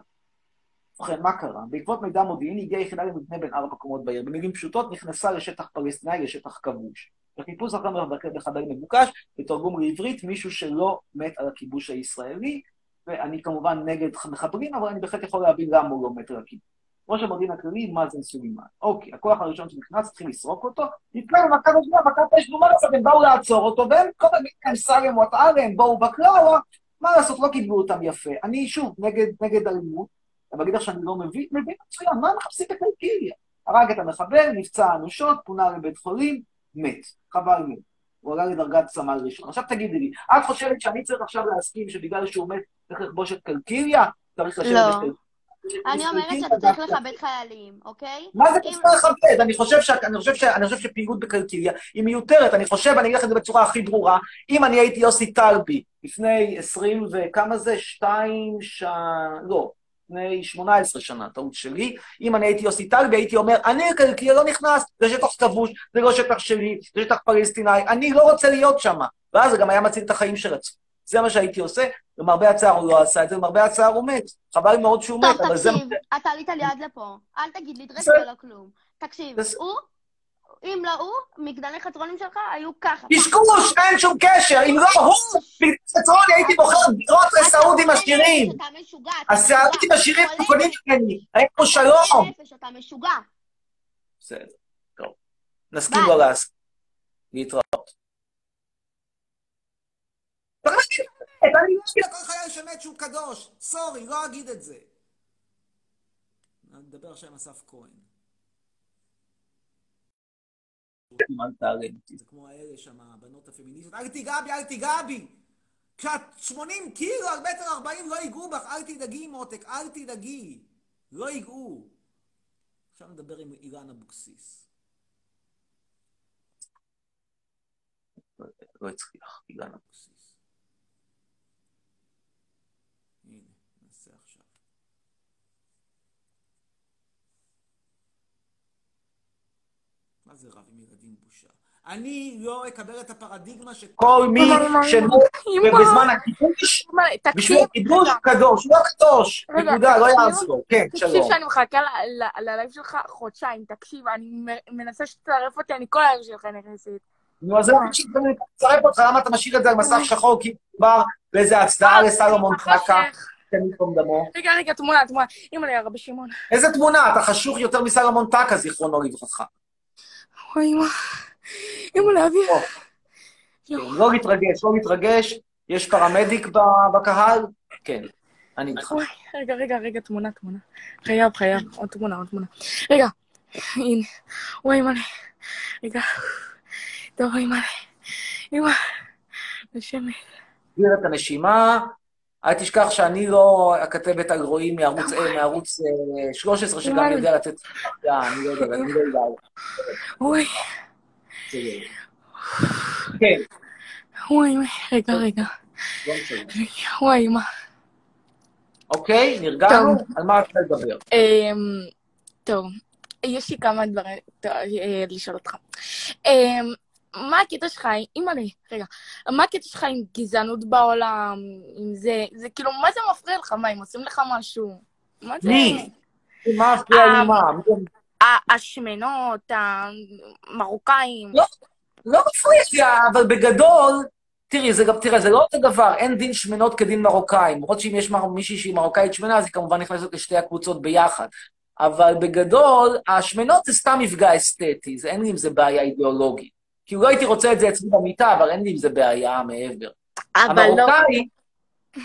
ובכן, מה קרה? בעקבות מידע מודיעיני הגיעה יחידה למבנה בין ארבע קומות בעיר. במילים פשוטות, נכנסה לשטח פלסטיני, לשטח כבוש. בחיפוש אחר בחדר מבוקש, בתרגום לעברית, מישהו שלא מת על הכיבוש הישראלי, ואני כמובן נגד מחברים, אבל אני בהחלט יכול להבין למה הוא לא מת על הכיבוש. ראש המודיעין הכללי, מאזן סולימאן. אוקיי, הכוח הראשון שנכנס, התחיל לסרוק אותו, נתקע במכה ראשונה, מכת אש לעשות, הם באו לעצור אותו, והם כל הזמן הם סלם וואטארה, הם באו בקלאווה, מה לעשות, לא קיבלו אותם יפה. אני, שוב, נגד, נגד אלימות, אבל בגלל שאני לא מבין, מבין מצוין, מה מחפשים בקלקיליה? הרג את המחבל, נפצע אנושות, פונה לבית חולים, מת. חבל מת. הוא עלה לדרגת סמל ראשון. עכשיו תגידי לי, את חושבת שאני צריך עכשיו להסכים שבגלל שהוא מת צריך לכבוש את קלקיליה? צריך לשבת לא. בקלקיליה? אני אומרת שאתה צריך לכבד חיילים, אוקיי? מה זה צריך לכבד? אני חושב ש- אני חושב ש- אני חושב שפעילות בקלקיליה היא מיותרת. אני חושב, אני אגיד לך את זה בצורה הכי ברורה, אם אני הייתי יוסי טלבי לפני 20 וכמה זה? שתיים ש... לא. לפני 18 שנה, טעות שלי. אם אני הייתי יוסי טלבי, הייתי אומר, אני לקלקיליה לא נכנס, זה שטח כבוש, זה לא שטח שלי, זה שטח פלסטיני, אני לא רוצה להיות שם. ואז זה גם היה מציל את החיים של עצמו. זה מה שהייתי עושה, למרבה הצער הוא לא עשה את זה, למרבה הצער הוא מת. חבל מאוד שהוא מת, אבל זה... תקשיב, אתה עלית לי עד לפה. אל תגיד לי בסדר. ולא כלום. תקשיב. הוא, אם לא הוא, מגדלי חצרונים שלך היו ככה. קשקוש, אין שום קשר. אם לא הוא, בגלל סטרוני הייתי בוחר דירות לסעודים עשירים. אתה משוגע, אתה הסעודים עשירים קונים ממני. היה פה שלום. אתה משוגע. בסדר, טוב. נסכים. לא להסכים. להתראות. צריך להגיד את האמת, אני לא אגיד כל חייל שמת שהוא קדוש. סורי, לא אגיד את זה. אני מדבר עכשיו עם אסף כהן. אל תעלם אותי. זה כמו האלה שם, הבנות הפמיניסטיות. אל תיגע בי, אל תיגע בי! כשאת 80 קילו על מטר 40 לא ייגעו בך, אל תדאגי מותק, אל תדאגי. לא ייגעו. עכשיו נדבר עם אילן אבוקסיס. לא הצליח, אילן אבוקסיס. הנה, נעשה עכשיו. מה זה רב עם ילדים בושה? אני לא אקבל את הפרדיגמה ש... כל מי שמת בזמן הכיבוש, תקשיב, בשביל הכיבוש. קדוש, הוא לא קדוש. נקודה, לא תקשיב. יעזור. כן, תקשיב שלום. שאני מחכה ל- ל- ללייב שלך חודשיים, תקשיב, אני מנסה שתצרף אותי, אני כל הערב שלך נכנסת. נו, אז למה שאני מצרף אותך, למה אתה משאיר את זה על מסך שחור, כי מדובר באיזה הצדעה לסלומון. כן, ייקום דמו. רגע, רגע, תמונה, תמונה. אימא לי, הרבי שמעון. איזה תמונה? אתה חשוך יותר מסלומון טקה, זיכרונו לברכה. אוי. אימא לאבי. כן, לא להתרגש, לא להתרגש. יש פרמדיק ב- בקהל? כן, אני איתך. רגע, רגע, רגע, תמונה, תמונה. חייב, חייב. עוד תמונה, עוד תמונה. רגע, הנה. וואי, אימא לי. רגע. טוב, אימא לי. אימא. נשמת. תגביר את הנשימה. אל תשכח שאני לא הכתבת על רואים מערוץ אה, מערוץ, אה, 13, שגם וואי. יודע לתת... אה, אני לא יודע, אני לא יודע. אוי, בסדר. כן, וואי, אימא. רגע, רגע. לא. וואי, אימא. אוקיי, נרגענו? על מה אתה לדבר? אמ, טוב, יש לי כמה דברים אה, לשאול אותך. מה הקטע שלך, אימא לי, רגע, מה הקטע שלך עם גזענות בעולם, עם זה, זה כאילו, מה זה מפריע לך? מה, אם עושים לך משהו? מה זה? מי? מה מפריע לי מה? מי- ה- השמנות, המרוקאים. לא, לא מפריע לי, אבל בגדול, תראי, זה גם, תראה, זה לא אותו דבר, אין דין שמנות כדין מרוקאים. למרות שאם יש מישהי שהיא מרוקאית שמנה, אז היא כמובן נכנסת לשתי הקבוצות ביחד. אבל בגדול, השמנות זה סתם מפגע אסתטי, זה אין לי עם זה בעיה אידיאולוגית. כאילו לא הייתי רוצה את זה אצלי במיטה, אבל אין לי עם זה בעיה מעבר. אבל לא... המרוקאי,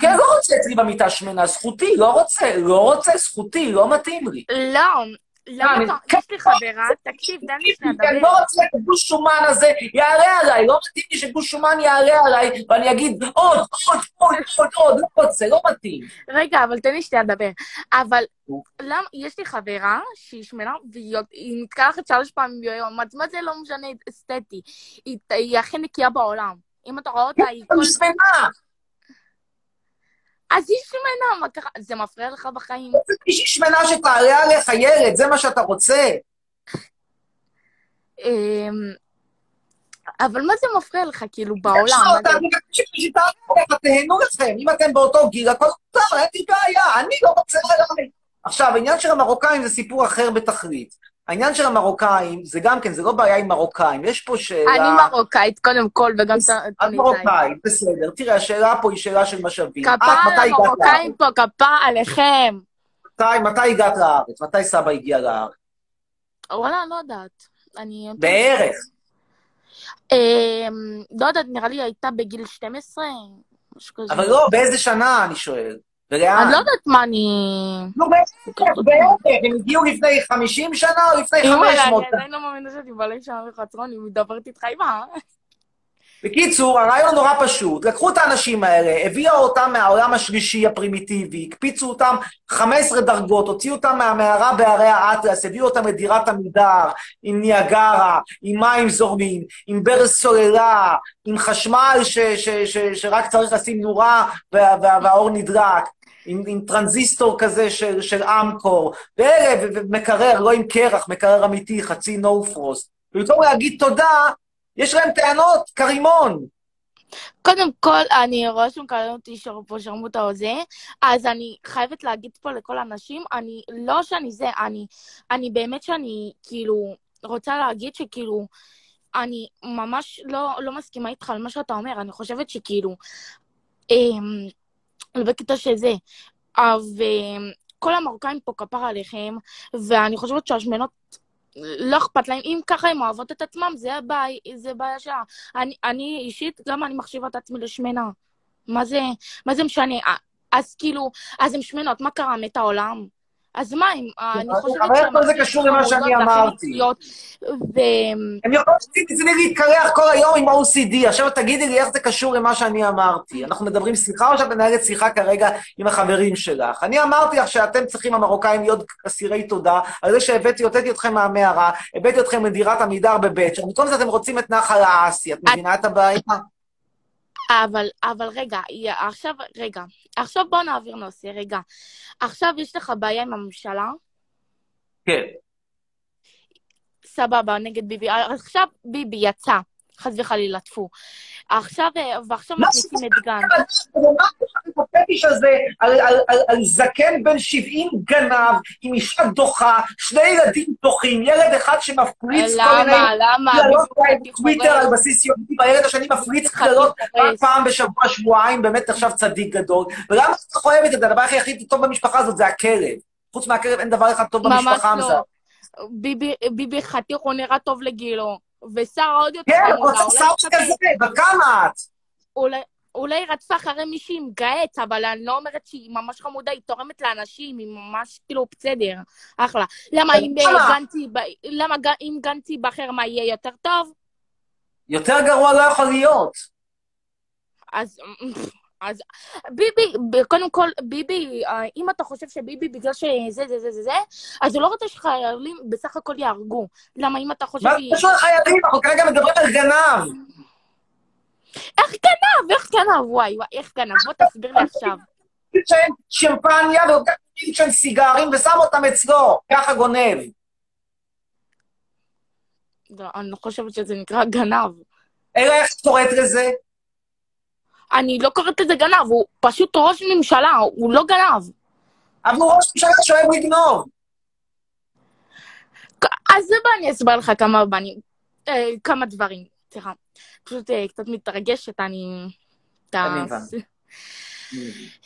כן, לא רוצה אצלי במיטה שמנה, זכותי, לא רוצה, לא רוצה, זכותי, לא מתאים לי. לא, למה אני- אתה... יש לי חברה, תקשיב, תן לי שנייה אני לדבר. לא רוצה שגוש שומן הזה יעלה עליי, לא מתאים לי שגוש שומן יעלה עליי, ואני אגיד עוד, עוד, עוד, עוד, עוד, לא רוצה, לא מתאים. רגע, אבל תן לי שנייה לדבר. אבל למה, יש לי חברה שהיא שמנה, והיא היא מתקלחת שלוש פעמים ביום, אז מה זה לא משנה אסתטי? היא, היא הכי נקייה בעולם. אם אתה רואה אותה, היא... היא שמנה. אז היא שמנה, מה ככה? זה מפריע לך בחיים? מישהי שמנה שתעלה עליך ילד, זה מה שאתה רוצה. אמ, אבל מה זה מפריע לך, כאילו, בעולם? מה אותה, אני מבקש שתעלה עליך, תהנו לכם. אם אתם באותו גיל, הכל מותר, אין לי בעיה, אני לא רוצה עליי. עכשיו, העניין של המרוקאים זה סיפור אחר בתכלית. העניין של המרוקאים, זה גם כן, זה לא בעיה עם מרוקאים. יש פה שאלה... אני מרוקאית, קודם כל, וגם את טוניסאית. מרוקאית, בסדר. תראה, השאלה פה היא שאלה של משאבים. את, כפה על המרוקאים? פה, כפה עליכם. מתי, מתי הגעת לארץ? מתי סבא הגיע לארץ? וואלה, לא יודעת. אני... בערך. אמ, לא יודעת, נראה לי הייתה בגיל 12, משהו כזה. אבל לא, באיזה שנה, אני שואל. ולאן? אני לא יודעת מה אני... נו, בערך, בערך. הם הגיעו לפני 50 שנה או לפני אימא'לה, 500 אני שנה? עדיין לא מאמינה שאני מבלה שם בחצרון, היא מדברת איתך עם ה... בקיצור, הרעיון נורא פשוט. לקחו את האנשים האלה, הביאו אותם מהעולם השלישי הפרימיטיבי, הקפיצו אותם 15 דרגות, הוציאו אותם מהמערה בהרי האטלס, הביאו אותם לדירת עמידר, עם ניאגרה, עם מים זורמים, עם ברז סוללה, עם חשמל ש- ש- ש- שרק צריך לשים נורה וה- וה- והאור נדלק. עם, עם טרנזיסטור כזה של, של אמקור, ומקרר, לא עם קרח, מקרר אמיתי, חצי no frost. ובמקום להגיד תודה, יש להם טענות, כרימון. קודם כל, אני רואה שמקללים אותי שר- פה שרמוטה או זה, אז אני חייבת להגיד פה לכל האנשים, אני, לא שאני זה, אני, אני באמת שאני, כאילו, רוצה להגיד שכאילו, אני ממש לא, לא מסכימה איתך על מה שאתה אומר, אני חושבת שכאילו, אמ, בקטע שזה, וכל המרוקאים פה כפר עליכם, ואני חושבת שהשמנות לא אכפת להם, אם ככה הן אוהבות את עצמם, זה הבעיה, זה שלה. אני, אני אישית, גם אני מחשיבה את עצמי לשמנה. מה זה, מה זה משנה? אז כאילו, אז הן שמנות, מה קרה? מת העולם? אז מה, הם, אני חושבת אבל איך כל זה קשור למה שאני אמרתי? ו... הם יכולים אצלי להתקלח כל היום עם OCD, עכשיו תגידי לי איך זה קשור למה שאני אמרתי. אנחנו מדברים שיחה או שאת מנהלת שיחה כרגע עם החברים שלך? אני אמרתי לך שאתם צריכים, המרוקאים, להיות אסירי תודה על זה שהבאתי, הוצאתי אתכם מהמערה, הבאתי אתכם לדירת עמידר בבית שם, במקום זה אתם רוצים את נחל האסי, את מבינה את הבעיה? אבל, אבל רגע, עכשיו, רגע, עכשיו בוא נעביר נושא, רגע. עכשיו יש לך בעיה עם הממשלה, כן. סבבה, נגד ביבי. עכשיו ביבי יצא, חס וחלילה, טפו. עכשיו, אה, ועכשיו מכניסים את גנץ. הפטיש הזה על, על, על, על זקן בן 70 גנב, עם אישה דוחה, שני ילדים דוחים, ילד אחד שמפריץ כל מיני למה, למה? קללות בטוויטר על בסיס יומי, והילד השני מפריץ קללות רק פעם בשבוע, שבועיים, באמת עכשיו צדיק גדול. ולמה את אוהבת את זה? הדבר הכי טוב במשפחה הזאת זה הכלב. חוץ מהכלב אין דבר אחד טוב ממש במשפחה לא. מזה. ביבי, ביבי חתיך, הוא נראה טוב לגילו. ושרה עוד יותר כן. רוצה שר כזה, בת כמה את? אולי- היא רדפה אחרי מישהי עם געץ, אבל אני לא אומרת שהיא ממש חמודה, היא תורמת לאנשים, היא ממש כאילו בסדר, אחלה. למה אם ייב- למה אם גנץ ייבחר, מה יהיה יותר טוב? יותר גרוע לא יכול להיות. אז... אז ביבי, קודם כל, ביבי, אה, אם אתה חושב שביבי בגלל שזה, זה, זה, זה, זה, אז הוא לא רוצה שחיילים בסך הכל יהרגו. למה אם אתה חושב... מה זה קשור לחיילים? אנחנו כרגע מדברים על גנב. איך גנב? איך גנב? וואי, וואי, איך גנב? בוא תסביר לי עכשיו. שאין שמפניה ולוקח של סיגרים ושם אותם אצלו, ככה גונב. לא, אני לא חושבת שזה נקרא גנב. אלא איך את קוראת לזה? אני לא קוראת לזה גנב, הוא פשוט ראש ממשלה, הוא לא גנב. אבל הוא ראש ממשלה שאוהב לגנוב. אז בוא אני אסבר לך כמה בנים, אה, כמה דברים. סליחה. פשוט אה, קצת מתרגשת, אני...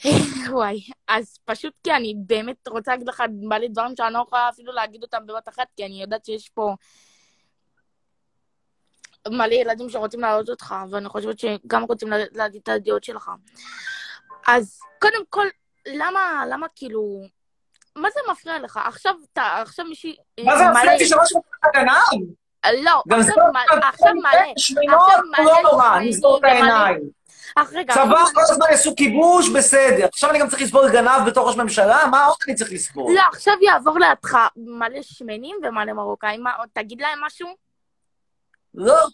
(laughs) וואי, אז פשוט כי אני באמת רוצה להגיד לך מלא דברים שאני לא יכולה אפילו להגיד אותם בבת אחת, כי אני יודעת שיש פה מלא ילדים שרוצים להעלות אותך, ואני חושבת שגם רוצים לה- להגיד את הדעות שלך. אז קודם כל, למה, למה כאילו, מה זה מפריע לך? עכשיו, אתה, עכשיו מישהי... אה, מה זה מפריע שראש ממשלה גנב? לא, גם עכשיו זה מלא, עכשיו מלא, לא את רגע, צבא כל הזמן יעשו כיבוש, בסדר. עכשיו אני גם צריך לסבול גנב בתור ראש ממשלה? מה עוד אני צריך לסבול? לא, עכשיו יעבור לידך מלא שמנים ומלא מרוקאים, תגיד להם משהו? לא.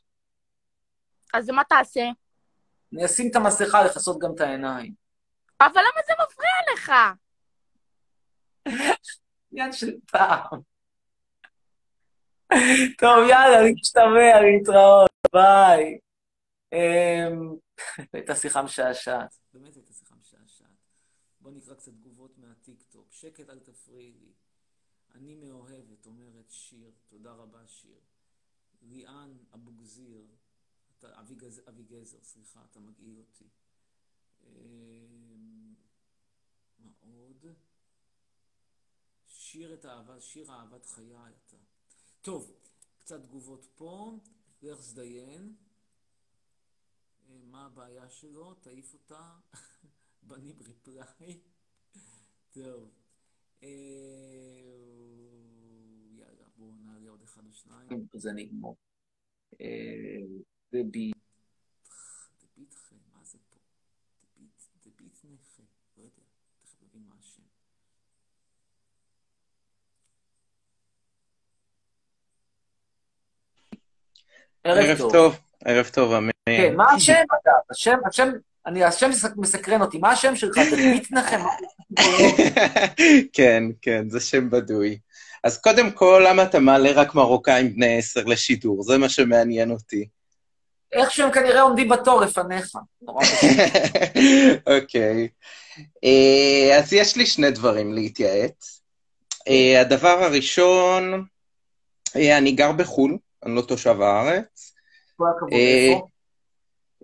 אז מה תעשה? אני אשים את המסכה לכסות גם את העיניים. אבל למה זה מפריע לך? (laughs) עניין של פעם. טוב, יאללה, נשתמע, להתראות, ביי. אמ, הייתה שיחה משעשעת. באמת הייתה שיחה משעשעת. בוא נקרא קצת תגובות מהטיקטוק. שקט, אל תפריעי לי. אני מאוהבת, אומרת שיר. תודה רבה, שיר. ליאן אבוגזיר. אביגזר, סליחה, אתה מגעיל אותי. אמ, מה עוד? שיר את האהבה, שיר אהבת חיי אתה. טוב, קצת תגובות פה. לך זדיין. אה, מה הבעיה שלו? תעיף אותה. (laughs) בנים ריפליי. טוב. אה, יאללה, בואו נעלה עוד אחד או שניים. זה נגמור. דבי. דביתכם, מה זה פה? דבית, דבית נכה. לא יודע, תכף נבין מה השם. ערב טוב. טוב, ערב טוב, אמן. כן, מה השם אגב? השם, השם, אני, השם מסקרן אותי. מה השם שלך? דבית נחם? (laughs) כן, כן, זה שם בדוי. אז קודם כל, למה אתה מעלה רק מרוקאים בני עשר לשידור? זה מה שמעניין אותי. איך שהם כנראה עומדים בתור לפניך. (laughs) אוקיי. אה, אז יש לי שני דברים להתייעץ. אה, הדבר הראשון, אה, אני גר בחו"ל, אני לא תושב הארץ. כל הכבוד, אה, איפה?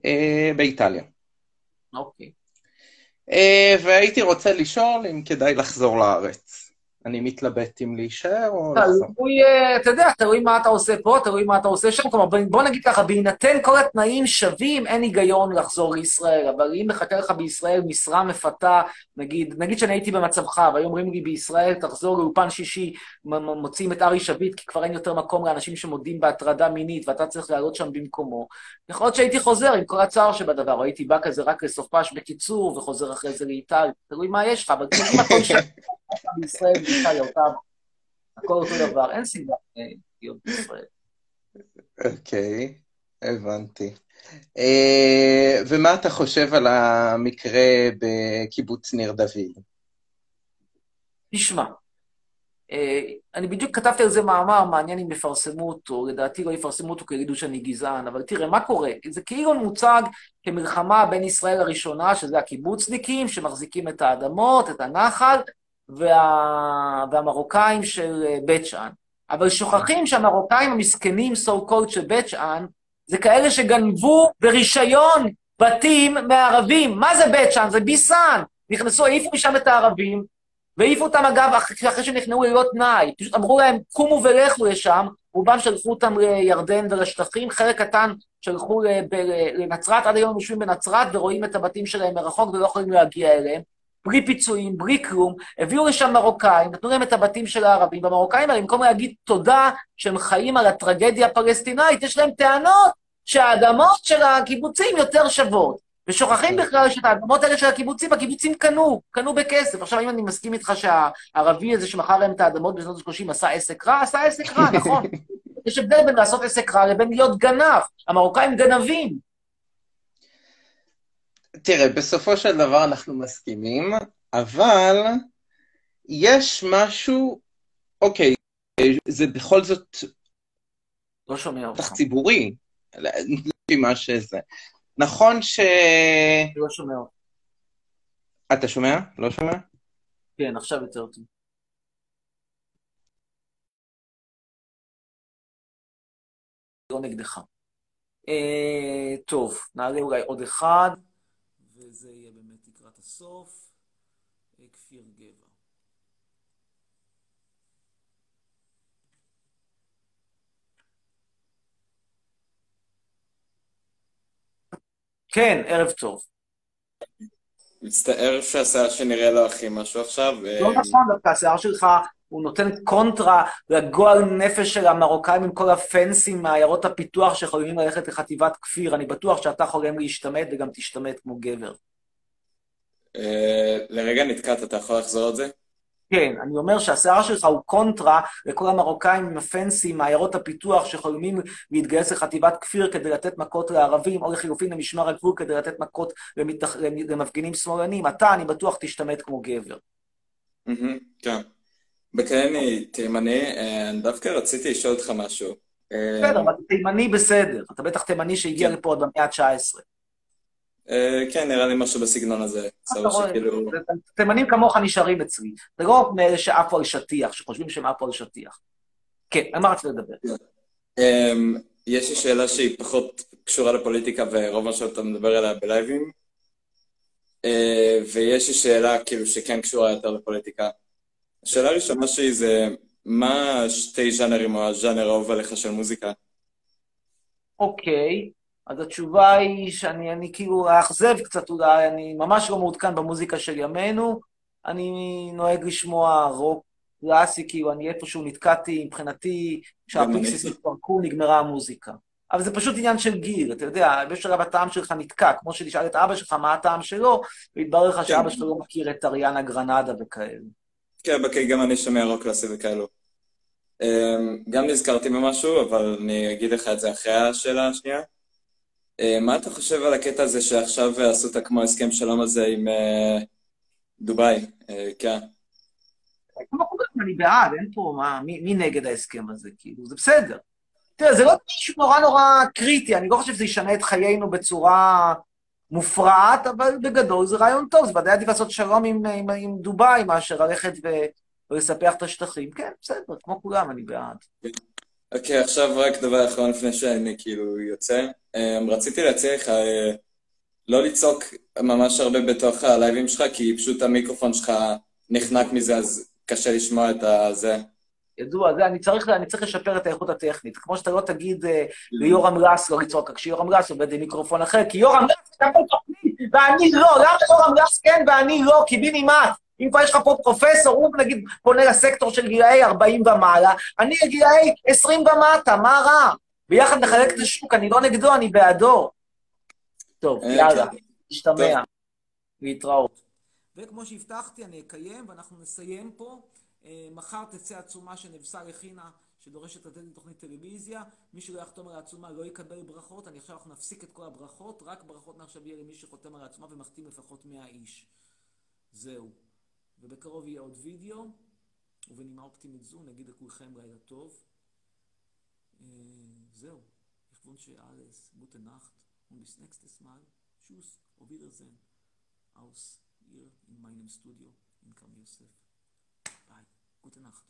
אה, באיטליה. אוקיי. אה, והייתי רוצה לשאול אם כדאי לחזור לארץ. אני מתלבט אם להישאר או לחזור. תלוי, אה, אתה יודע, תלוי מה אתה עושה פה, תלוי מה אתה עושה שם. כלומר, בוא- נגיד ככה, בהינתן כל התנאים שווים, אין היגיון לחזור לישראל. אבל אם מחכה לך בישראל משרה מפתה, נגיד, נגיד שאני הייתי במצבך, והיו אומרים לי בישראל, תחזור לאולפן שישי, מוצאים את ארי שביט, כי כבר אין יותר מקום לאנשים שמודים בהטרדה מינית, ואתה צריך לעלות שם במקומו. יכול להיות שהייתי חוזר עם כל הצער שבדבר, או הייתי בא כזה רק לסופש בקיצור, וחוזר אחרי זה לאיטליה. תלוי מה יש לך, אבל (laughs) שם בישראל, באיטליה, אותה... הכל אותו דבר, אין סיבה אה, להיות בישראל. אוקיי, הבנתי. אה, ומה אתה חושב על המקרה בקיבוץ ניר דוד? תשמע, אה, אני בדיוק כתבתי על זה מאמר, מעניין אם יפרסמו אותו, לדעתי לא יפרסמו אותו כי יגידו שאני גזען, אבל תראה, מה קורה? זה כאילו מוצג כמלחמה בין ישראל הראשונה, שזה הקיבוצניקים, שמחזיקים את האדמות, את הנחל, וה... והמרוקאים של אה, בית שאן. אבל שוכחים שהמרוקאים המסכנים, so called של בית שאן, זה כאלה שגנבו ברישיון בתים מערבים. מה זה בית שאן? זה ביסן. נכנסו, העיפו משם את הערבים, והעיפו אותם, אגב, אחרי, שנכנעו ללא תנאי. פשוט אמרו להם, קומו ולכו לשם, רובם שלחו אותם לירדן ולשטחים, חלק קטן שלחו לנצרת, עד היום יושבים בנצרת ורואים את הבתים שלהם מרחוק ולא יכולים להגיע אליהם. בלי פיצויים, בלי כלום, הביאו לשם מרוקאים, נתנו להם את הבתים של הערבים, והמרוקאים האלה, במקום להגיד תודה שהם חיים על הטרגדיה הפלסטינאית, יש להם טענות שהאדמות של הקיבוצים יותר שוות. ושוכחים בכלל שאת האדמות האלה של הקיבוצים, הקיבוצים קנו, קנו בכסף. עכשיו, אם אני מסכים איתך שהערבי הזה שמכר להם את האדמות בשנות ה-30 עשה עסק רע, עשה עסק רע, נכון. (laughs) יש הבדל בין לעשות עסק רע לבין להיות גנב. המרוקאים גנבים. תראה, בסופו של דבר אנחנו מסכימים, אבל יש משהו, אוקיי, זה בכל זאת לא שומע אותך. ציבורי, לפי מה שזה. נכון ש... לא שומע אותך. אתה שומע? לא שומע? כן, עכשיו יותר טוב. לא נגדך. אה, טוב, נעלה אולי עוד אחד. וזה יהיה באמת לקראת הסוף. אה, כפיר גבע. כן, ערב טוב. מצטער שהשיער שנראה לו הכי משהו עכשיו. לא נכון, דווקא השיער שלך, הוא נותן קונטרה לגועל נפש של המרוקאים עם כל הפנסים מעיירות הפיתוח שיכולים ללכת לחטיבת כפיר. אני בטוח שאתה חולם להשתמט וגם תשתמט כמו גבר. אה, לרגע נתקעת, אתה יכול לחזור על זה? כן, אני אומר שהשיער שלך הוא קונטרה לכל המרוקאים עם הפנסים מעיירות הפיתוח שחולמים להתגייס לחטיבת כפיר כדי לתת מכות לערבים, או לחילופין למשמר הגבול כדי לתת מכות למתח... למפגינים שמאלנים. אתה, אני בטוח, תשתמט כמו גבר. כן. בכאלה אני תימני, אה, דווקא רציתי לשאול אותך משהו. אה, בסדר, אבל תימני בסדר. אתה בטח תימני שהגיע כן. לפה עוד במאה ה-19. אה, כן, נראה לי משהו בסגנון הזה. סבבה שכאילו... תימנים כמוך נשארים אצלי. זה לא מאלה שעפו על שטיח, שחושבים שהם עפו על שטיח. כן, על מה רצית לדבר? אמ, יש לי שאלה שהיא פחות קשורה לפוליטיקה ורוב מה שאתה מדבר עליה בלייבים. אה, ויש לי שאלה כאילו שכן קשורה יותר לפוליטיקה. השאלה הראשונה שלי זה, מה שתי ז'אנרים או הז'אנר האהוב עליך של מוזיקה? אוקיי, אז התשובה היא שאני אני כאילו אאכזב קצת אולי, אני ממש לא מעודכן במוזיקה של ימינו, אני נוהג לשמוע רוק קלאסי, כאילו אני איפשהו נתקעתי, מבחינתי, כשהפיקסיס התפרקו נגמרה המוזיקה. אבל זה פשוט עניין של גיל, אתה יודע, בשלב הטעם שלך נתקע, כמו שתשאל את אבא שלך מה הטעם שלו, והתברר לך שאבא שלו לא מכיר את אריאנה גרנדה וכאלה. כן, בקי, גם אני שומע רוק קלאסי וכאלו. אמ, גם נזכרתי במשהו, אבל אני אגיד לך את זה אחרי השאלה השנייה. אמ, מה אתה חושב על הקטע הזה שעכשיו עשו את כמו הסכם שלום הזה עם אה, דובאי? כן. אני בעד, אין פה, מה, מי, מי נגד ההסכם הזה, כאילו, זה בסדר. תראה, זה לא מישהו נורא נורא קריטי, אני לא חושב שזה ישנה את חיינו בצורה מופרעת, אבל בגדול זה רעיון טוב, זה ודאי עדיף לעשות שלום עם, עם, עם דובאי מאשר ללכת ו, ולספח את השטחים. כן, בסדר, כמו כולם, אני בעד. אוקיי, עכשיו רק דבר אחרון לפני שאני כאילו יוצא. אמ, רציתי להציע לך אה, לא לצעוק ממש הרבה בתוך הלייבים שלך, כי פשוט המיקרופון שלך נחנק מזה, אז קשה לשמוע את הזה. ידוע, זה, אני צריך, אני צריך לשפר את האיכות הטכנית. כמו שאתה לא תגיד אה, ליורם רס לא לצעוק, כשיורם רס עובד עם מיקרופון אחר, כי יורם רס פה תוכנית, ואני לא, למה יורם רס כן ואני לא? קיבינימט. אם כבר יש לך פה פרופסור, הוא נגיד פונה לסקטור של גילאי 40 ומעלה, אני לגילאי 20 ומטה, מה רע? ביחד נחלק את השוק, אני לא נגדו, אני בעדו. טוב, אה, יאללה, כן. נשתמע. להתראות. וכמו שהבטחתי, אני אקיים, ואנחנו נסיים פה. אה, מחר תצא עצומה שנבסל הכינה, שדורשת לתת לי תוכנית טלוויזיה. מי שלא יחתום על העצומה לא יקבל ברכות. אני עכשיו אנחנו נפסיק את כל הברכות, רק ברכות מעכשיו יהיה למי שחותם על העצומה ומחתים לפחות 100 איש. זהו. ובקרוב יהיה עוד וידאו, ובנימה אופטימית זו נגיד לכולכם לילה טוב. אה, זהו. Ich wünsche alles gute Nacht und bis nächstes Mal. Tschüss, auf Wiedersehen aus hier in meinem Studio in Kam. Goedenacht.